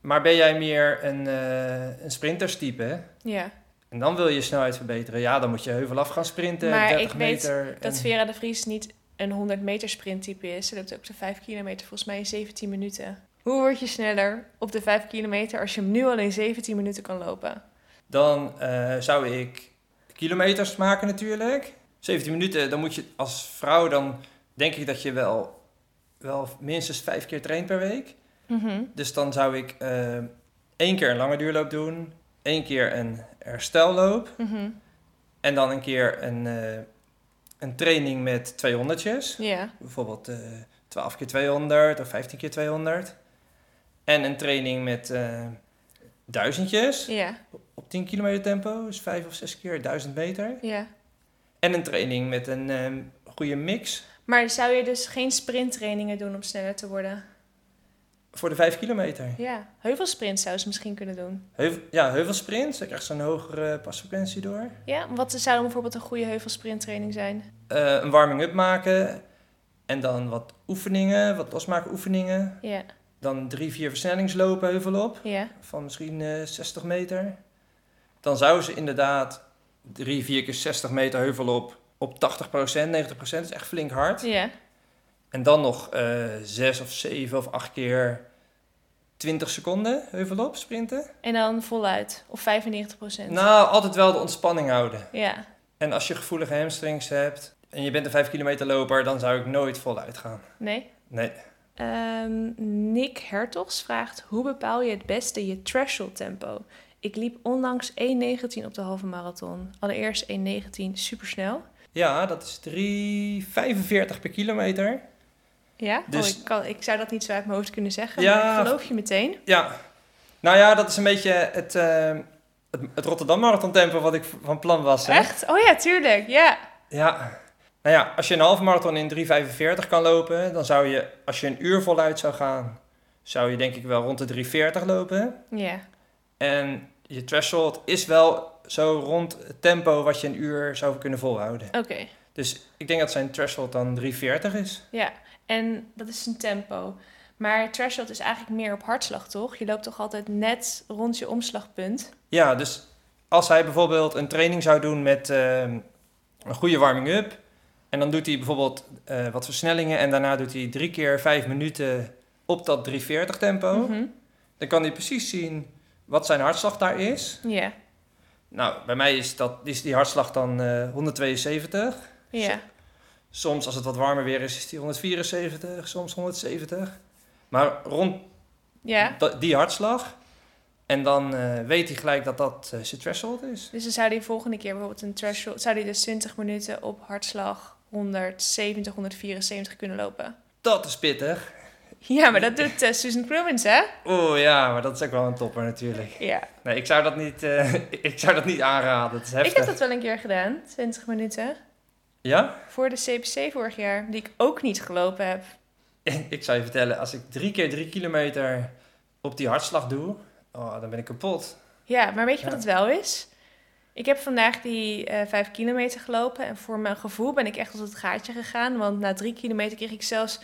maar ben jij meer een, eh een sprinterstype, Ja. en dan wil je snelheid verbeteren, ja, dan moet je heuvel af gaan sprinten, Maar 30 ik weet. Dat Vera de Vries niet een 100 meter sprinttype is. Ze loopt ook de 5 kilometer volgens mij in 17 minuten. Hoe word je sneller op de 5 kilometer als je hem nu al in 17 minuten kan lopen? Dan eh, zou ik kilometers maken natuurlijk. 17 minuten, dan moet je als vrouw, dan denk ik dat je wel, wel minstens vijf keer traint per week. Dus dan zou ik eh, één keer een lange duurloop doen, één keer een herstelloop Mhm. en dan een keer een, eh, een training met 200'tjes. Ja. Bijvoorbeeld eh 12 keer 200 of 15 keer 200. En een training met eh duizendjes Ja. op 10 kilometer tempo, dus 5 of 6 keer 1000 meter. Ja. En een training met een ehm, goede mix Maar zou je dus geen sprinttrainingen doen om sneller te worden? voor de 5 kilometer. Ja. Heuvelsprint zou ze misschien kunnen doen. Heuvel, ja, heuvelsprint, dan krijg je zo'n hogere pasfrequentie door. Ja. Wat zou bijvoorbeeld een goede heuvelsprinttraining zijn? Eh, een warming-up maken en dan wat oefeningen, wat losmaken oefeningen. Ja. Dan drie, vier versnellingslopen heuvel op. Ja. van misschien eh 60 meter. Dan zou ze inderdaad 3, 4 keer 60 meter heuvel op op 80%, 90%. is echt flink hard. Ja. En dan nog eh 6 of 7 of 8 keer 20 seconden heuvel op sprinten. En dan voluit. Of 95 procent. Nou, altijd wel de ontspanning houden. Ja. En als je gevoelige hamstrings hebt en je bent een 5 kilometer loper, dan zou ik nooit voluit gaan. Nee? Nee. Ehm, Nick Hertogs vraagt: Hoe bepaal je het beste je threshold tempo? Ik liep onlangs 1.19 op de halve marathon. Allereerst 1.19 supersnel. Ja, dat is 3,45 per kilometer. Ja, Dus- oh, ik, kan, ik zou dat niet zo uit mijn hoofd kunnen zeggen, Ja. maar ik geloof je meteen. Ja, nou ja, dat is een beetje het, eh, het, het Rotterdam Marathon tempo wat ik van plan was. Hè? Echt? Oh ja, tuurlijk. Ja. Ja. Nou ja, als je een halve marathon in 3,45 kan lopen, dan zou je, als je een uur voluit zou gaan, zou je denk ik wel rond de 3,40 lopen. Ja. En je threshold is wel zo rond het tempo wat je een uur zou kunnen volhouden. Oké. Dus ik denk dat zijn threshold dan 3,40 is. Ja. En dat is een tempo. Maar threshold is eigenlijk meer op hartslag, toch? Je loopt toch altijd net rond je omslagpunt? Ja, dus als hij bijvoorbeeld een training zou doen met ehm, een goede warming-up. En dan doet hij bijvoorbeeld eh, wat versnellingen. En daarna doet hij drie keer vijf minuten op dat 340 tempo. Mhm. Dan kan hij precies zien wat zijn hartslag daar is. Ja. Nou, bij mij is, dat, is die hartslag dan eh 172. Ja. Soms als het wat warmer weer is, is die 174. Soms 170. Maar rond die hartslag. En dan eh, weet hij gelijk dat dat eh, zijn threshold is. Dus dan zou hij volgende keer bijvoorbeeld een threshold... Zou hij dus 20 minuten op hartslag 170, 174 kunnen lopen? Dat is pittig. Ja, maar dat doet eh, Susan Crumens, hè? Oeh ja, maar dat is ook wel een topper natuurlijk. Ja. Nee, ik zou dat niet, eh, ik zou dat niet aanraden. Het is Ik heftig. heb dat wel een keer gedaan, 20 minuten. Ja? Voor de CPC vorig jaar, die ik ook niet gelopen heb. Ik zou je vertellen, als ik drie keer drie kilometer op die hartslag doe, oh, dan ben ik kapot. Ja, maar weet je wat het wel is? Ik heb vandaag die eh 5 kilometer gelopen en voor mijn gevoel ben ik echt tot het gaatje gegaan. Want na drie kilometer kreeg ik zelfs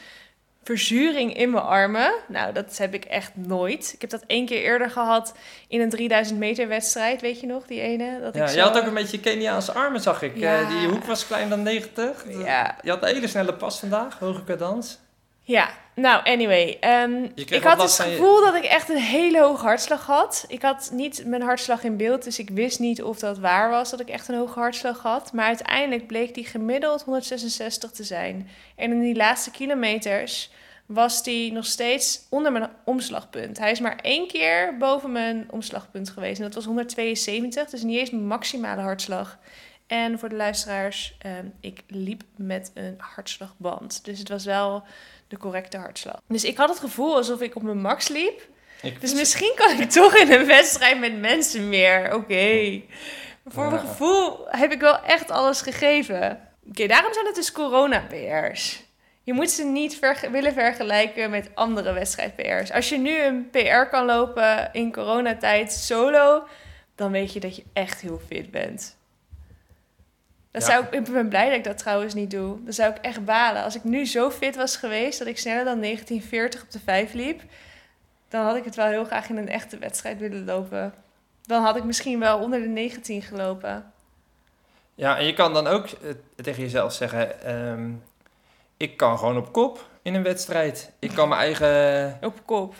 verzuring in mijn armen. Nou, dat heb ik echt nooit. Ik heb dat één keer eerder gehad in een 3000 meter wedstrijd, weet je nog, die ene? Dat Ja, ik je had ook een beetje Keniaanse armen, zag ik. Ja. Eh, die hoek was klein dan 90. Ja, Je had een hele snelle pas vandaag, hoge cadans. Ja, nou, anyway. ehm, ik had het je- gevoel dat ik echt een hele hoge hartslag had. Ik had niet mijn hartslag in beeld, dus ik wist niet of dat waar was dat ik echt een hoge hartslag had. Maar uiteindelijk bleek die gemiddeld 166 te zijn. En in die laatste kilometers was die nog steeds onder mijn omslagpunt. Hij is maar één keer boven mijn omslagpunt geweest. En dat was 172, dus niet eens mijn maximale hartslag. En voor de luisteraars, ehm, ik liep met een hartslagband. Dus het was wel de correcte hartslag. Dus ik had het gevoel alsof ik op mijn max liep. Ik, Dus misschien kan ik toch in een wedstrijd met mensen meer. Oké. Voor mijn gevoel heb ik wel echt alles gegeven. Oké, daarom zijn het dus corona-PR's. Je moet ze niet willen vergelijken met andere wedstrijd-PR's. Als je nu een PR kan lopen in coronatijd solo, dan weet je dat je echt heel fit bent. Dat Ja. zou ik, ik ben blij dat ik dat trouwens niet doe. Dan zou ik echt balen. Als ik nu zo fit was geweest dat ik sneller dan 1940 op de 5 liep, dan had ik het wel heel graag in een echte wedstrijd willen lopen. Dan had ik misschien wel onder de 19 gelopen. Ja, en je kan dan ook eh, tegen jezelf zeggen: ehm, Ik kan gewoon op kop in een wedstrijd. Ik kan mijn eigen, Op kop.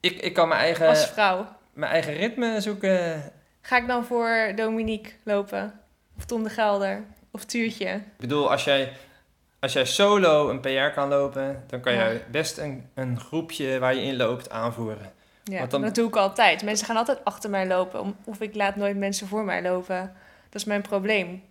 ik, ik kan mijn eigen, Als vrouw. mijn eigen ritme zoeken. Ga ik dan voor Dominique lopen? Of Tom de Gelder? Of Tuurtje? Ik bedoel, als jij, als jij solo een PR kan lopen, dan kan Ja. jij best een, een groepje waar je in loopt aanvoeren. Ja, Want dan- dat doe ik altijd. Mensen gaan altijd achter mij lopen. Of ik laat nooit mensen voor mij lopen. Dat is mijn probleem.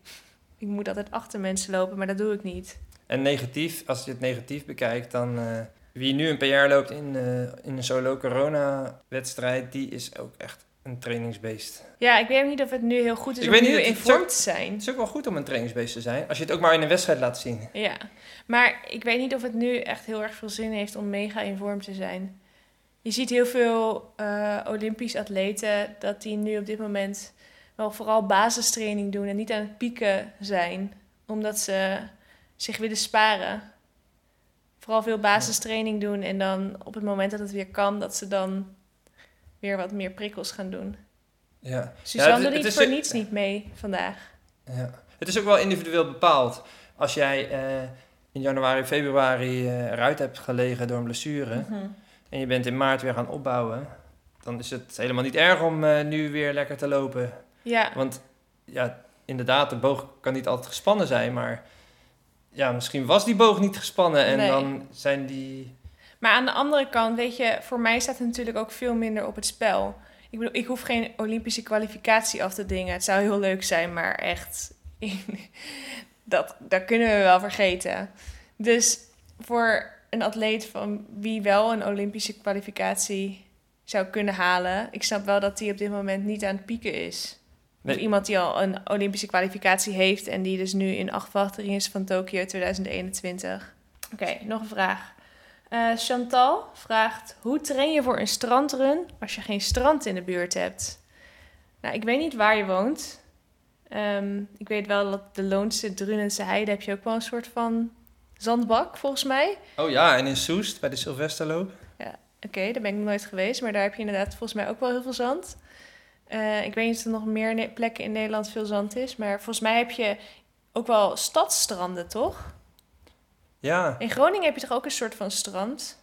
Ik moet altijd achter mensen lopen, maar dat doe ik niet. En negatief, als je het negatief bekijkt, dan eh, wie nu een PR loopt in, eh, in een solo corona-wedstrijd, die is ook echt een trainingsbeest. Ja, ik weet ook niet of het nu heel goed is Ik om weet nu niet, in vorm te zijn. Het is ook wel goed om een trainingsbeest te zijn, als je het ook maar in een wedstrijd laat zien. Ja, maar ik weet niet of het nu echt heel erg veel zin heeft om mega in vorm te zijn. Je ziet heel veel eh Olympisch atleten dat die nu op dit moment wel vooral basistraining doen en niet aan het pieken zijn, omdat ze zich willen sparen. Vooral veel basistraining doen en dan op het moment dat het weer kan, dat ze dan weer wat meer prikkels gaan doen. Ja. Suzanne het- doet het niet is voor niets niet mee vandaag. Ja. Het is ook wel individueel bepaald. Als jij eh, in januari, februari eh, eruit hebt gelegen door een blessure Mhm. en je bent in maart weer gaan opbouwen, dan is het helemaal niet erg om eh, nu weer lekker te lopen. Ja, Want ja, inderdaad, de boog kan niet altijd gespannen zijn, maar ja, misschien was die boog niet gespannen en Nee. dan zijn die... Maar aan de andere kant, weet je, voor mij staat er natuurlijk ook veel minder op het spel. Ik bedoel, ik hoef geen Olympische kwalificatie af te dingen. Het zou heel leuk zijn, maar echt, dat, dat kunnen we wel vergeten. Dus voor een atleet van wie wel een Olympische kwalificatie zou kunnen halen, ik snap wel dat die op dit moment niet aan het pieken is. Nee. Of iemand die al een Olympische kwalificatie heeft en die dus nu in afwachting is van Tokio 2021. Oké, nog een vraag. Eh, Chantal vraagt: Hoe train je voor een strandrun als je geen strand in de buurt hebt? Nou, ik weet niet waar je woont. Ehm, ik weet wel dat de Loonse Drunense Heide heb je ook wel een soort van zandbak, volgens mij. Oh ja, en in Soest bij de Sylvesterloop. Oké, daar ben ik nog nooit geweest, maar daar heb je inderdaad volgens mij ook wel heel veel zand. Eh, ik weet niet of er nog meer plekken in Nederland veel zand is, maar volgens mij heb je ook wel stadsstranden, toch? Ja. In Groningen heb je toch ook een soort van strand?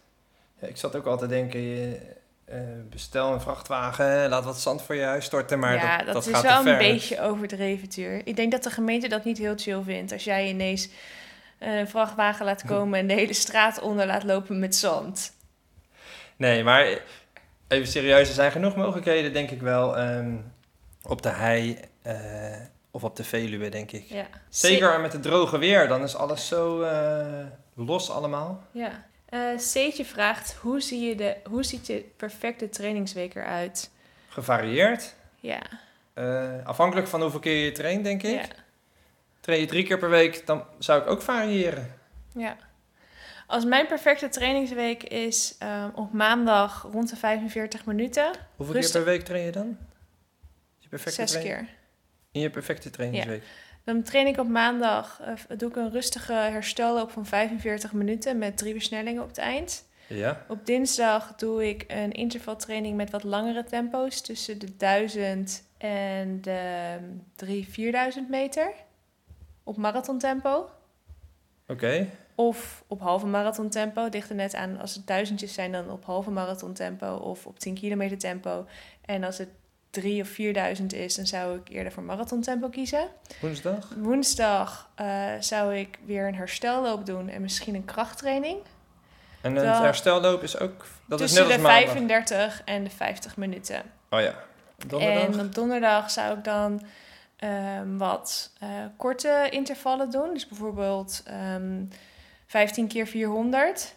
Ja, ik zat ook altijd te denken, je, eh, bestel een vrachtwagen, laat wat zand voor je huis storten, maar ja, dat, dat, dat is gaat wel te een beetje overdreven, Tuur. Ik denk dat de gemeente dat niet heel chill vindt. Als jij ineens een vrachtwagen laat komen en de hele straat onder laat lopen met zand. Nee, maar even serieus, er zijn genoeg mogelijkheden, denk ik wel, ehm, op de hei eh, of op de Veluwe, denk ik. Ja. Zeker met het droge weer, dan is alles zo eh, los allemaal. Ja. Seetje vraagt, hoe, zie je de, hoe ziet de perfecte trainingsweek eruit? Gevarieerd, Ja. eh, afhankelijk van hoeveel keer je traint, denk ik. Ja. Train je drie keer per week, dan zou ik ook variëren. ja. Als mijn perfecte trainingsweek is op maandag rond de 45 minuten, Hoeveel Rustig. keer per week train je dan? Je perfecte zes training- keer. In je perfecte trainingsweek. Dan train ik op maandag, eh, doe ik een rustige herstelloop van 45 minuten met drie versnellingen op het eind. Ja. Op dinsdag doe ik een intervaltraining met wat langere tempo's tussen de 1000 en de 3 4000 meter op marathontempo. Oké. Of op halve marathon tempo. Ligt er net aan als het duizendjes zijn, dan op halve marathon tempo of op 10 kilometer tempo. En als het 3 of 4000 is, dan zou ik eerder voor marathon tempo kiezen. Woensdag? Woensdag eh, zou ik weer een herstelloop doen en misschien een krachttraining. En Dan- herstelloop is ook... Dat is tussen net de als maandag. 35 en de 50 minuten. Oh ja. Donderdag? En op donderdag zou ik dan ehm, wat eh, korte intervallen doen. Dus bijvoorbeeld ehm 15 keer 400.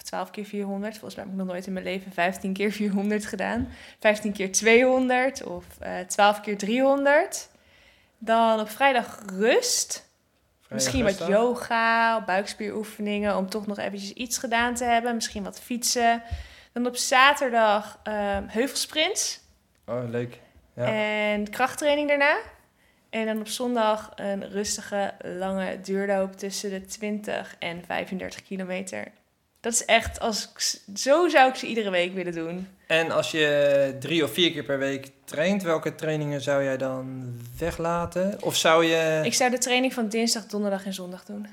Of 12 keer 400. Volgens mij heb ik nog nooit in mijn leven 15 keer 400 gedaan. 15 keer 200 of eh 12 keer 300. Dan op vrijdag rust. Vrijdag Misschien wat yoga, buikspieroefeningen om toch nog eventjes iets gedaan te hebben. Misschien wat fietsen. Dan op zaterdag ehm heuvelsprints. Oh, leuk. Ja. En krachttraining daarna. En dan op zondag een rustige, lange duurloop tussen de 20 en 35 kilometer. Dat is echt, als ik, zo zou ik ze iedere week willen doen. En als je drie of vier keer per week traint, welke trainingen zou jij dan weglaten? Of zou je... Ik zou de training van dinsdag, donderdag en zondag doen.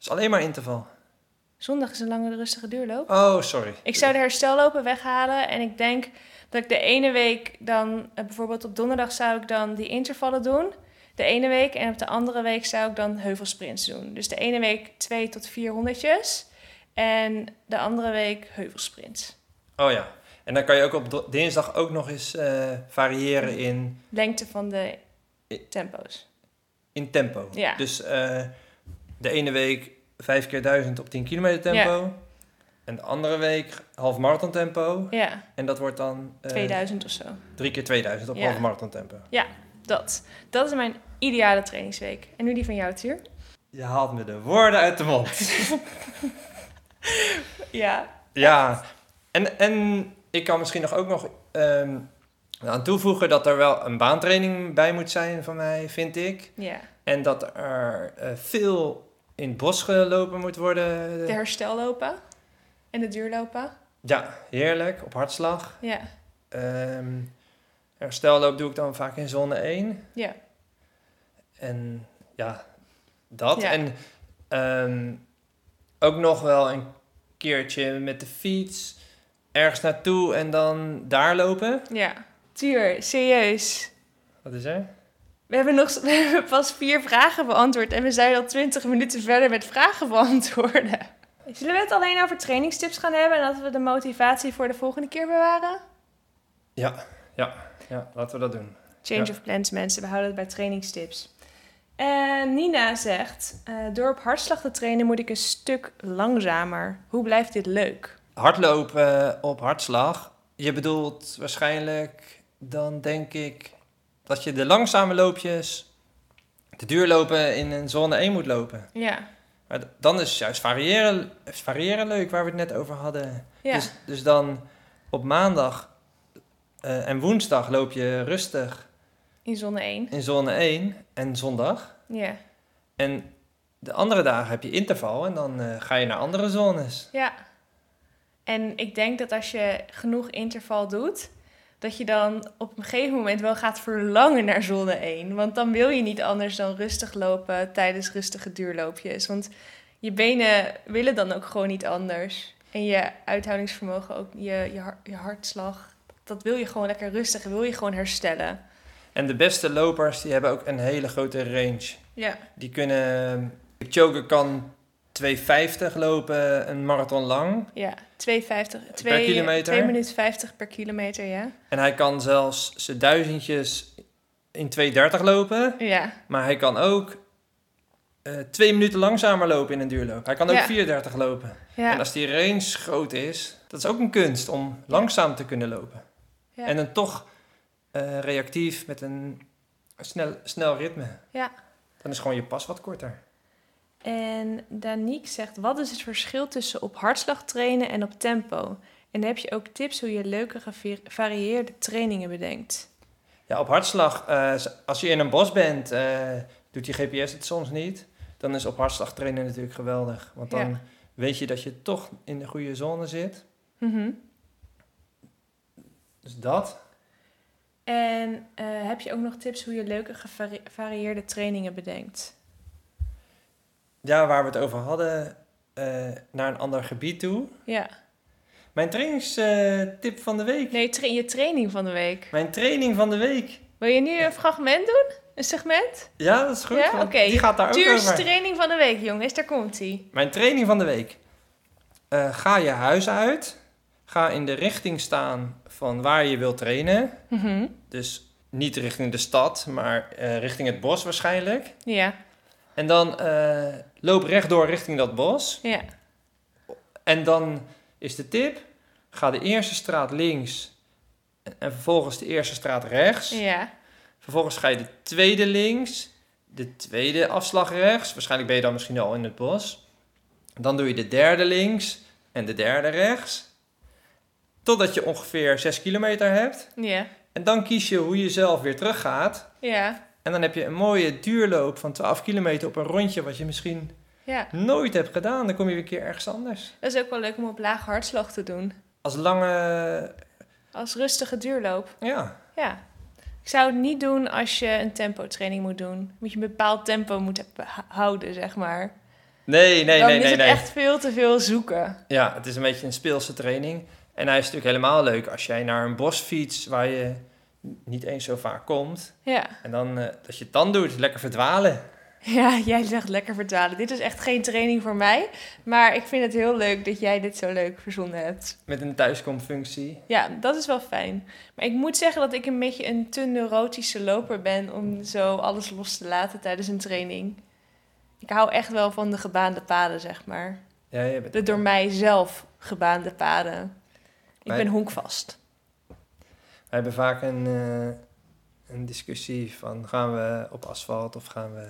is alleen maar interval. Zondag is een lange, rustige duurloop. Oh, sorry. Ik zou de herstellopen weghalen en ik denk dat ik de ene week dan, eh, bijvoorbeeld op donderdag zou ik dan die intervallen doen. De ene week en op de andere week zou ik dan heuvelsprints doen. Dus de ene week twee tot vier honderdjes en de andere week heuvelsprints. Oh ja. En dan kan je ook op dinsdag ook nog eens eh, variëren in, Lengte van de tempo's. in tempo. Ja. Dus eh, de ene week vijf keer duizend op 10 kilometer tempo. En de andere week half marathon tempo. Ja, En dat wordt dan eh, 2000 of zo. drie keer 2000 op Ja. half marathon tempo. Dat. Dat is mijn ideale trainingsweek. En nu die van jou, Tuur? Je haalt me de woorden uit de mond. Ja. Ja, en, en ik kan misschien nog ook nog ehm, aan toevoegen dat er wel een baantraining bij moet zijn van mij, vind ik. Ja. En dat er eh, veel in het bos gelopen moet worden. De herstellopen en de duurlopen. Ja, heerlijk, op hartslag. Ja. Ehm herstelloop doe ik dan vaak in zone 1. Ja. En ja, dat. Ja. En ehm, ook nog wel een keertje met de fiets ergens naartoe en dan daar lopen. Ja. Tuur, serieus. Wat is er? We hebben, nog, we hebben pas vier vragen beantwoord en we zijn al twintig minuten verder met vragen beantwoorden. Zullen we het alleen over trainingstips gaan hebben en dat we de motivatie voor de volgende keer bewaren? Ja, ja, ja, laten we dat doen. Change Ja. of plans, mensen. We houden het bij trainingstips. En Nina zegt, eh, door op hartslag te trainen moet ik een stuk langzamer. Hoe blijft dit leuk? Hardlopen op hartslag. Je bedoelt waarschijnlijk, dan denk ik, dat je de langzame loopjes, de duurlopen in een zone 1 moet lopen. Ja, Maar dan is juist variëren, variëren leuk, waar we het net over hadden. ja, Dus, dus dan op maandag eh, en woensdag loop je rustig in zone 1. in zone 1 en zondag. Ja, En de andere dagen heb je interval en dan eh, ga je naar andere zones. ja. En ik denk dat als je genoeg interval doet, dat je dan op een gegeven moment wel gaat verlangen naar zone 1. Want dan wil je niet anders dan rustig lopen tijdens rustige duurloopjes. Want je benen willen dan ook gewoon niet anders. En je uithoudingsvermogen, ook je, je, je hartslag, dat wil je gewoon lekker rustig, wil je gewoon herstellen. En de beste lopers die hebben ook een hele grote range. Ja, Die kunnen... Choker kan 2,50 lopen, een marathon lang. ja. 2,50, 2, kilometer? 2 minuten 50 per kilometer, ja. En hij kan zelfs zijn duizendjes in 2,30 lopen. Ja, Maar hij kan ook eh, twee minuten langzamer lopen in een duurloop. Hij kan ook Ja. 4,30 lopen. En ja, als die range groot is, dat is ook een kunst om langzaam te kunnen lopen. ja. En dan toch eh, reactief met een snel, snel ritme. Ja. Dan is gewoon je pas wat korter. En Danique zegt, wat is het verschil tussen op hartslag trainen en op tempo? En heb je ook tips hoe je leuke gevarieerde trainingen bedenkt? Ja, op hartslag, eh, als je in een bos bent, eh, doet je GPS het soms niet. Dan is op hartslag trainen natuurlijk geweldig. Want dan Ja. weet je dat je toch in de goede zone zit. Mhm. Dus dat. En eh, heb je ook nog tips hoe je leuke gevarieerde trainingen bedenkt? ja, waar we het over hadden, eh, naar een ander gebied toe. Ja. Mijn trainingstip van de week. Nee, tra- je training van de week. Mijn training van de week. Wil je nu een fragment doen? Een segment? Ja, dat is goed. Ja? Oké. Die gaat daar ook Tuurs over. training van de week, jongens. Daar komt ie. Mijn training van de week. Eh, ga je huis uit. Ga in de richting staan van waar je wilt trainen. Mhm. Dus niet richting de stad, maar eh, richting het bos waarschijnlijk. Ja, En dan eh, loop rechtdoor richting dat bos. ja. En dan is de tip: ga de eerste straat links en vervolgens de eerste straat rechts. Ja, Vervolgens ga je de tweede links, de tweede afslag rechts. Waarschijnlijk ben je dan misschien al in het bos. Dan doe je de derde links en de derde rechts. Totdat je ongeveer 6 kilometer hebt. ja, En dan kies je hoe je zelf weer teruggaat. ja, En dan heb je een mooie duurloop van 12 kilometer op een rondje wat je misschien ja. nooit hebt gedaan. Dan kom je weer een keer ergens anders. Dat is ook wel leuk om op lage hartslag te doen. Als lange... Als rustige duurloop. Ja, Ja. Ik zou het niet doen als je een tempo-training moet doen. Moet je een bepaald tempo moeten houden, zeg maar. nee, nee, Dan nee, is nee. het nee. echt veel te veel zoeken. Ja, het is een beetje een speelse training. En hij is natuurlijk helemaal leuk als jij naar een bos fietst waar je niet eens zo vaak komt. Ja. En dan, eh, dat je het dan doet, lekker verdwalen. ja, jij zegt lekker vertalen. Dit is echt geen training voor mij. Maar ik vind het heel leuk dat jij dit zo leuk verzonnen hebt. Met een thuiskomfunctie. Ja, dat is wel fijn. Maar ik moet zeggen dat ik een beetje een te neurotische loper ben om zo alles los te laten tijdens een training. Ik hou echt wel van de gebaande paden, zeg maar. Ja, je bent De door mij zelf gebaande paden. Ik Wij- ben honkvast. We hebben vaak een, eh, een discussie van gaan we op asfalt of gaan we...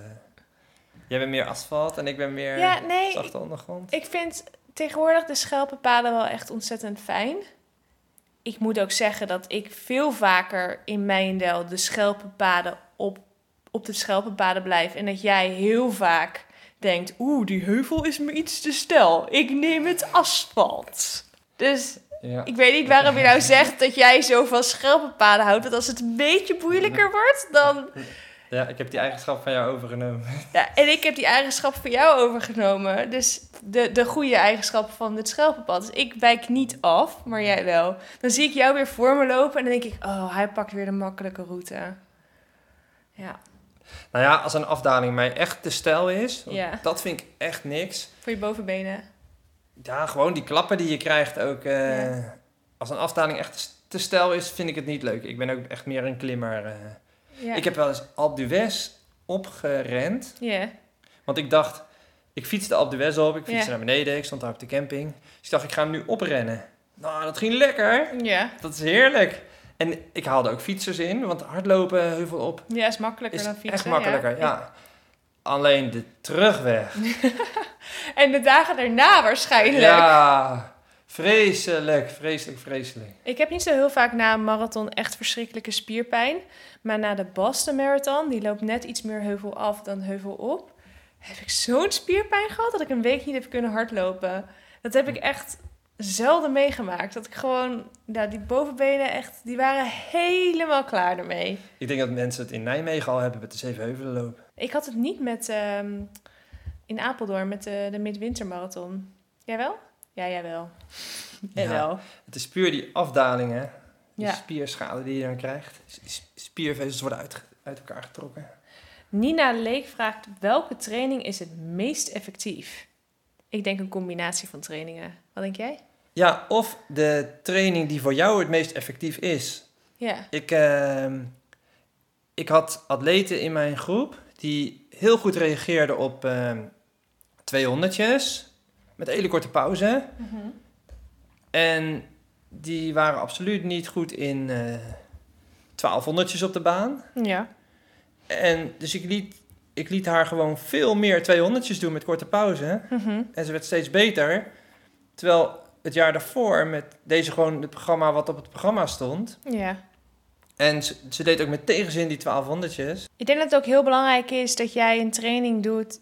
Jij bent meer asfalt en ik ben meer Ja, nee, zachte ondergrond. ik vind tegenwoordig de schelpenpaden wel echt ontzettend fijn. Ik moet ook zeggen dat ik veel vaker in Mijndel de schelpenpaden op, op de schelpenpaden blijf. En dat jij heel vaak denkt, oeh, die heuvel is me iets te stel. Ik neem het asfalt. Dus Ja. ik weet niet waarom je nou zegt dat jij zo van schelpenpaden houdt. Want als het een beetje moeilijker wordt, dan... ja, ik heb die eigenschap van jou overgenomen. Ja, en ik heb die eigenschap van jou overgenomen. Dus de, de goede eigenschap van het schelpenpad. Dus ik wijk niet af, maar jij wel. Dan zie ik jou weer voor me lopen en dan denk ik... Oh, hij pakt weer de makkelijke route. Ja, Nou ja, als een afdaling mij echt te stijl is, Ja. dat vind ik echt niks. voor je bovenbenen. Ja, gewoon die klappen die je krijgt ook. eh, Ja. Als een afdaling echt te stijl is, vind ik het niet leuk. Ik ben ook echt meer een klimmer. eh. Ja. Ik heb wel eens Alpe d'Huez opgerend. Ja, Want ik dacht, ik fietste Alpe d'Huez op. Ik fietste naar beneden. Ik stond daar op de camping. Dus ik dacht, ik ga hem nu oprennen. Nou, dat ging lekker. ja. Dat is heerlijk. En ik haalde ook fietsers in. Want hardlopen, heuvel op, Ja, is makkelijker is dan fietsen. echt makkelijker. ja. Ja. Alleen de terugweg. En de dagen daarna waarschijnlijk. Ja, vreselijk, vreselijk, vreselijk. Ik heb niet zo heel vaak na een marathon echt verschrikkelijke spierpijn. Maar na de Boston Marathon, die loopt net iets meer heuvel af dan heuvel op, heb ik zo'n spierpijn gehad dat ik een week niet heb kunnen hardlopen. Dat heb ik echt zelden meegemaakt. Dat ik gewoon, nou, die bovenbenen echt, die waren helemaal klaar ermee. Ik denk dat mensen het in Nijmegen al hebben met de Zevenheuvelen lopen. Ik had het niet met, ehm, in Apeldoorn met de, de midwintermarathon. Jij wel? Ja, jij wel. Ja. Jawel. Het is puur die afdalingen, die Ja. spierschade die je dan krijgt. Spiervezels worden uit, uit elkaar getrokken. Nina Leek vraagt welke training is het meest effectief? Ik denk een combinatie van trainingen. Wat denk jij? Ja, of de training die voor jou het meest effectief is. Ja. Ik, ehm, ik had atleten in mijn groep die heel goed reageerden op ehm 200'tjes met hele korte pauze. En die waren absoluut niet goed in eh 1200'tjes op de baan. Ja. En dus ik liet, ik liet haar gewoon veel meer 200'tjes doen met korte pauze. Mhm. En ze werd steeds beter. Terwijl het jaar daarvoor met deze gewoon het programma wat op het programma stond. Ja. En ze, deed ook met tegenzin die 1200'tjes. Ik denk dat het ook heel belangrijk is dat jij een training doet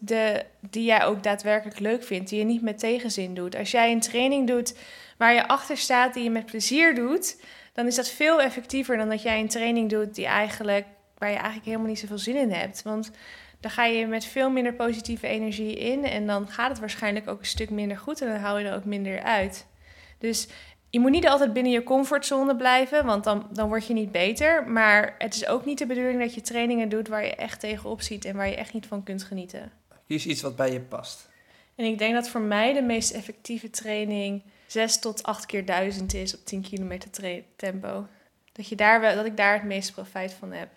die jij ook daadwerkelijk leuk vindt. Die je niet met tegenzin doet. Als jij een training doet waar je achter staat, die je met plezier doet, dan is dat veel effectiever dan dat jij een training doet die eigenlijk, waar je eigenlijk helemaal niet zoveel zin in hebt. Want dan ga je met veel minder positieve energie in. En dan gaat het waarschijnlijk ook een stuk minder goed. En dan hou je er ook minder uit. Dus je moet niet altijd binnen je comfortzone blijven, want dan, dan word je niet beter. Maar het is ook niet de bedoeling dat je trainingen doet waar je echt tegenop ziet en waar je echt niet van kunt genieten. Kies iets wat bij je past. En ik denk dat voor mij de meest effectieve training 6 tot 8 keer 1000 is op 10 kilometer tempo. Dat, je daar wel, dat ik daar het meeste profijt van heb.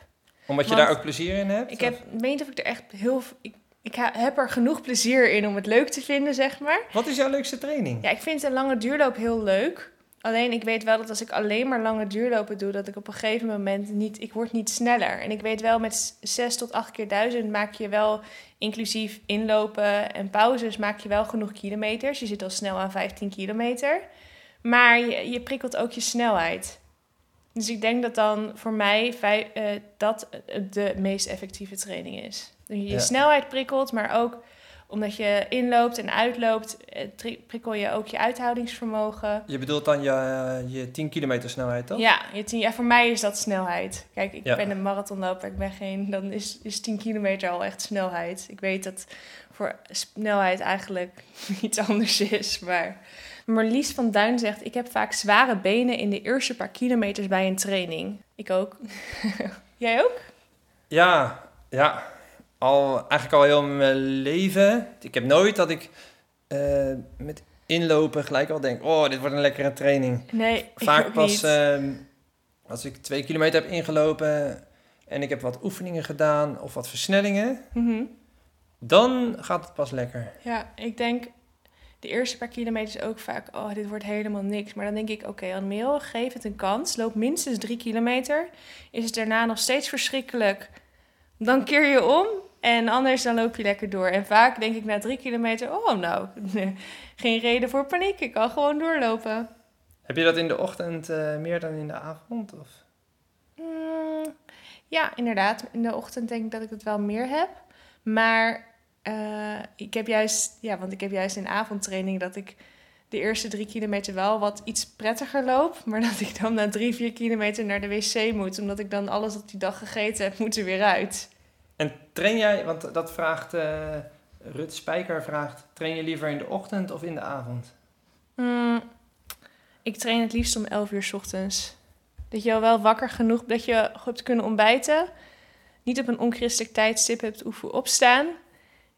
Omdat je daar ook plezier in hebt? Ik heb, ik weet niet of ik er echt heel... Ik, ik heb er genoeg plezier in om het leuk te vinden, zeg maar. Wat is jouw leukste training? Ja, ik vind een lange duurloop heel leuk. Alleen ik weet wel dat als ik alleen maar lange duurlopen doe, dat ik op een gegeven moment niet, ik word niet sneller. En ik weet wel met 6 tot 8 keer 1000 maak je wel inclusief inlopen en pauzes maak je wel genoeg kilometers. Je zit al snel aan 15 kilometer. Maar je, je prikkelt ook je snelheid. Dus ik denk dat dan voor mij eh, dat de meest effectieve training is. Je je Ja. snelheid prikkelt, maar ook omdat je inloopt en uitloopt, eh, prikkel je ook je uithoudingsvermogen. Je bedoelt dan je, eh, je 10 kilometer snelheid, toch? Ja, je tien- ja, voor mij is dat snelheid. Kijk, ik Ja. ben een marathonloper, ik ben geen... Dan is, is 10 kilometer al echt snelheid. Ik weet dat voor snelheid eigenlijk iets anders is, maar... Marlies van Duin zegt, ik heb vaak zware benen in de eerste paar kilometers bij een training. Ik ook. Jij ook? Ja, ja. Al, eigenlijk al heel mijn leven. Ik heb nooit dat ik eh, met inlopen gelijk al denk... Oh, dit wordt een lekkere training. Nee, Vaak pas ehm, als ik twee kilometer heb ingelopen... en ik heb wat oefeningen gedaan of wat versnellingen... Mhm. dan gaat het pas lekker. Ja, ik denk de eerste paar kilometers ook vaak, oh, dit wordt helemaal niks. Maar dan denk ik, oké, okay, geef het een kans. Loop minstens drie kilometer. Is het daarna nog steeds verschrikkelijk, dan keer je om. En anders dan loop je lekker door. En vaak denk ik na drie kilometer, oh nou, geen reden voor paniek. Ik kan gewoon doorlopen. Heb je dat in de ochtend eh, meer dan in de avond? Of? Mm, ja, inderdaad. In de ochtend denk ik dat ik het wel meer heb. Maar eh, ik heb juist, ja, want ik heb juist in avondtraining dat ik de eerste drie kilometer wel wat iets prettiger loop. Maar dat ik dan na drie, vier kilometer naar de wc moet. Omdat ik dan alles wat die dag gegeten heb, moet er weer uit. En train jij, want dat vraagt eh Rut Spijker vraagt, train je liever in de ochtend of in de avond? Mm, ik train het liefst om 11 uur 's ochtends. Dat je al wel wakker genoeg, dat je hebt kunnen ontbijten. Niet op een onchristelijk tijdstip hebt hoeven opstaan.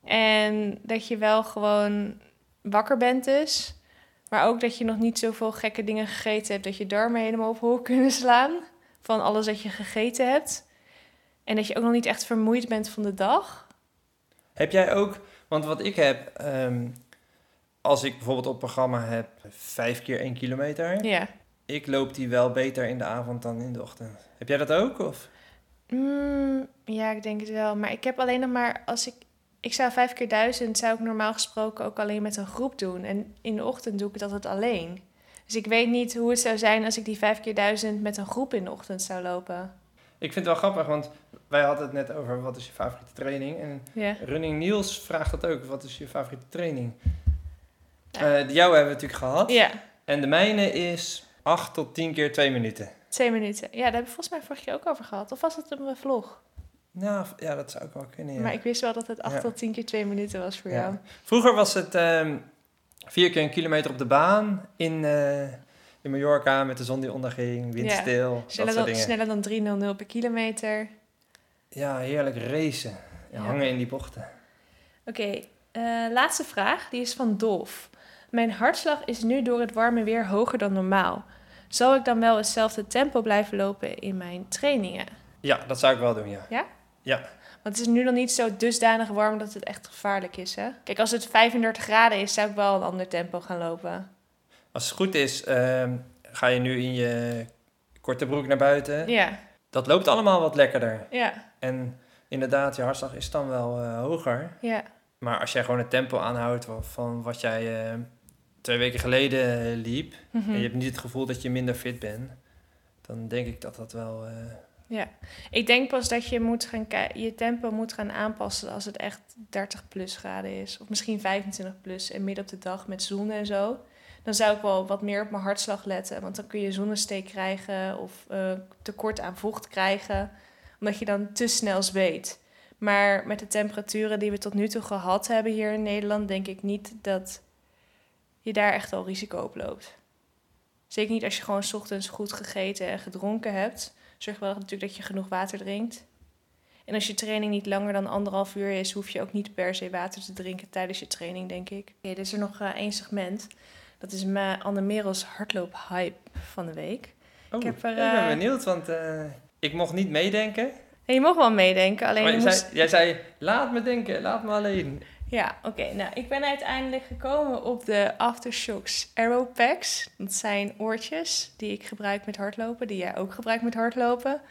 En dat je wel gewoon wakker bent dus. Maar ook dat je nog niet zoveel gekke dingen gegeten hebt. Dat je darmen helemaal op hol kunnen slaan. Van alles dat je gegeten hebt. En dat je ook nog niet echt vermoeid bent van de dag. Heb jij ook, want wat ik heb, ehm, als ik bijvoorbeeld op programma heb vijf keer één kilometer, Ja. ik loop die wel beter in de avond dan in de ochtend. Heb jij dat ook? Of? Mm, ja, ik denk het wel. Maar ik heb alleen nog maar als ik. Ik zou vijf keer duizend zou ik normaal gesproken ook alleen met een groep doen. En in de ochtend doe ik het altijd alleen. Dus ik weet niet hoe het zou zijn als ik die vijf keer duizend met een groep in de ochtend zou lopen. Ik vind het wel grappig, want wij hadden het net over wat is je favoriete training. En. Running Niels vraagt dat ook, wat is je favoriete training? Ja. Eh, de jouwe hebben we natuurlijk gehad. Ja, En de mijne is 8 tot 10 keer 2 minuten. twee minuten. Ja, daar hebben we volgens mij vorig jaar ook over gehad. Of was het een vlog? Nou, ja, dat zou ook wel kunnen, ja. Maar ik wist wel dat het acht Ja. tot tien keer twee minuten was voor Ja. jou. Vroeger was het ehm, vier keer een kilometer op de baan in, eh, in Mallorca met de zon die onderging, windstil, dat Sneller soort dan, dingen. sneller dan 300 per kilometer. Ja, heerlijk racen. Ja. En Hangen in die bochten. Oké, eh, laatste vraag. Die is van Dolf. Mijn hartslag is nu door het warme weer hoger dan normaal. Zal ik dan wel hetzelfde tempo blijven lopen in mijn trainingen? Ja, dat zou ik wel doen, ja. Want het is nu nog niet zo dusdanig warm dat het echt gevaarlijk is, hè? Kijk, als het 35 graden is, zou ik wel een ander tempo gaan lopen. Als het goed is, ehm, ga je nu in je korte broek naar buiten. Ja, Dat loopt allemaal wat lekkerder. ja, En inderdaad, je hartslag is dan wel eh, hoger. ja. Maar als jij gewoon het tempo aanhoudt van wat jij eh, twee weken geleden eh, liep... Mhm. en je hebt niet het gevoel dat je minder fit bent... dan denk ik dat dat wel... Ja, ik denk pas dat je moet gaan je tempo moet gaan aanpassen als het echt 30 plus graden is. Of misschien 25 plus en midden op de dag met zon en zo. Dan zou ik wel wat meer op mijn hartslag letten. Want dan kun je zonnesteek krijgen of tekort aan vocht krijgen. Omdat je dan te snel zweet. Maar met de temperaturen die we tot nu toe gehad hebben hier in Nederland, denk ik niet dat je daar echt al risico op loopt. Zeker niet als je gewoon 's ochtends goed gegeten en gedronken hebt. Zorg wel natuurlijk dat je genoeg water drinkt. En als je training niet langer dan anderhalf uur is, hoef je ook niet per se water te drinken tijdens je training, denk ik. Oké, er is er nog eh, één segment. Dat is mijn Anne Merels hardloop-hype van de week. Oh, Ik heb er, ik ben eh, benieuwd, want eh, ik mocht niet meedenken. En je mag wel meedenken, alleen Maar je moest... zei, jij zei, laat me denken, laat me alleen. Ja, oké. Nou, ik ben uiteindelijk gekomen op de Aftershocks Aero Packs. Dat zijn oortjes die ik gebruik met hardlopen, die jij ook gebruikt met hardlopen.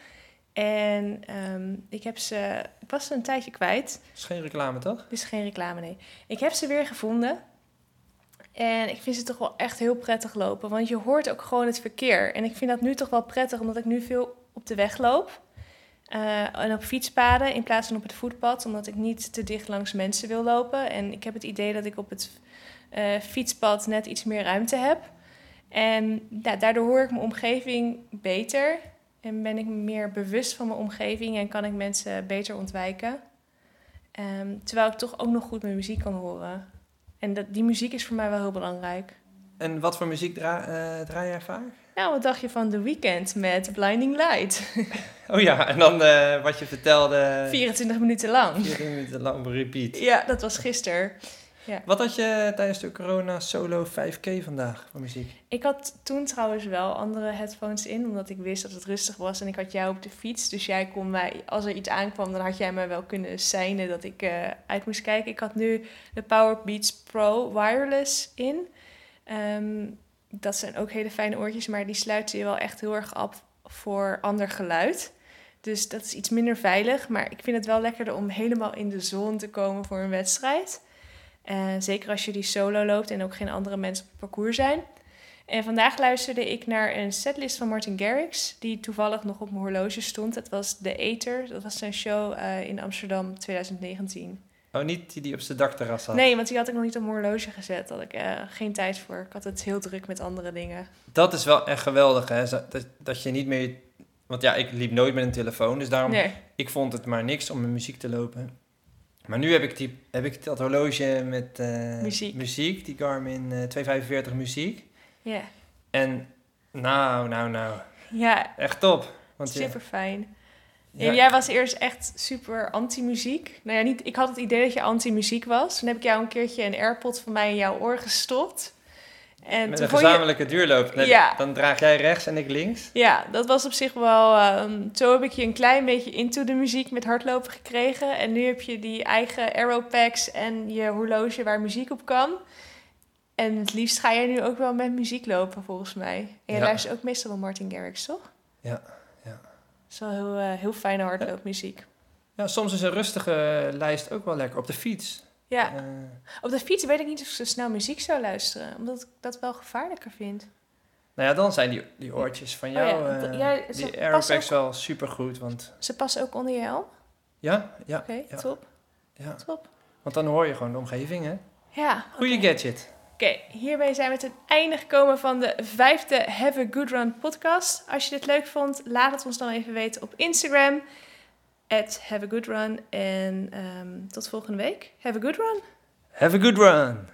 En ehm, ik heb ze, ik was ze een tijdje kwijt. Is geen reclame, toch? Is geen reclame, nee. Ik heb ze weer gevonden. En ik vind ze toch wel echt heel prettig lopen. Want je hoort ook gewoon het verkeer. En ik vind dat nu toch wel prettig, omdat ik nu veel op de weg loop. Eh, en op fietspaden in plaats van op het voetpad. Omdat ik niet te dicht langs mensen wil lopen. En ik heb het idee dat ik op het eh, fietspad net iets meer ruimte heb. En ja, daardoor hoor ik mijn omgeving beter. En ben ik meer bewust van mijn omgeving en kan ik mensen beter ontwijken. Ehm, terwijl ik toch ook nog goed mijn muziek kan horen. En dat, die muziek is voor mij wel heel belangrijk. En wat voor muziek eh, draai jij vaak? Nou, wat dacht je van The Weeknd met Blinding Light? Oh ja, en dan eh, wat je vertelde, 24 minuten lang. vier minuten lang repeat. Ja, dat was gisteren. Wat had je tijdens de corona solo 5K vandaag voor muziek? Ik had toen trouwens wel andere headphones in, omdat ik wist dat het rustig was en ik had jou op de fiets. Dus jij kon mij, als er iets aankwam, dan had jij mij wel kunnen seinen dat ik eh, uit moest kijken. Ik had nu de Power Beats Pro wireless in. Ehm, dat zijn ook hele fijne oortjes, maar die sluiten je wel echt heel erg af voor ander geluid. Dus dat is iets minder veilig, maar ik vind het wel lekkerder om helemaal in de zon te komen voor een wedstrijd. Zeker als je die solo loopt en ook geen andere mensen op het parcours zijn. En vandaag luisterde ik naar een setlist van Martin Garrix, die toevallig nog op mijn horloge stond. Het was The Eater, dat was zijn show eh, in Amsterdam 2019. Oh, niet die die op zijn dakterras zat. Nee, want die had ik nog niet op mijn horloge gezet. Daar had ik eh, geen tijd voor. Ik had het heel druk met andere dingen. Dat is wel echt geweldig, hè? Dat, dat je niet meer... Want ja, ik liep nooit met een telefoon, dus daarom... Nee. Ik vond het maar niks om mijn muziek te lopen. Maar nu heb ik, die, heb ik dat horloge met eh, Muziek. muziek, die Garmin eh 245 muziek. Ja, En nou, nou, nou, ja echt top. Want super fijn. Ja, Jij was eerst echt super anti-muziek. Nou ja, niet, ik had het idee dat je anti-muziek was. Toen heb ik jou een keertje een AirPod van mij in jouw oor gestopt. En met een je- gezamenlijke duurloop. Dan, Ja. dan draag jij rechts en ik links. Ja, dat was op zich wel. ehm zo heb ik je een klein beetje into de muziek met hardlopen gekregen. En nu heb je die eigen Aeropacks en je horloge waar muziek op kan. En het liefst ga jij nu ook wel met muziek lopen, volgens mij. En je Ja. luistert ook meestal wel Martin Garrix, toch? Ja, ja. Dat is wel heel, eh, heel fijne hardloopmuziek. Ja, soms is een rustige lijst ook wel lekker. Op de fiets. Ja, Eh, op de fiets weet ik niet of ik zo snel muziek zou luisteren. Omdat ik dat wel gevaarlijker vind. nou ja, dan zijn die, die oortjes van Oh jou, ja, eh, d- ja, die ook- wel supergoed. Want Ze passen ook onder je helm? ja, ja, Oké, ja, top, ja. top. Want dan hoor je gewoon de omgeving, hè. Ja, Goeie gadget. Oké, hierbij zijn we het einde gekomen van de vijfde Have a Good Run podcast. Als je dit leuk vond, laat het ons dan even weten op Instagram. At Have a Good Run. En ehm, tot volgende week. Have a good run. Have a good run.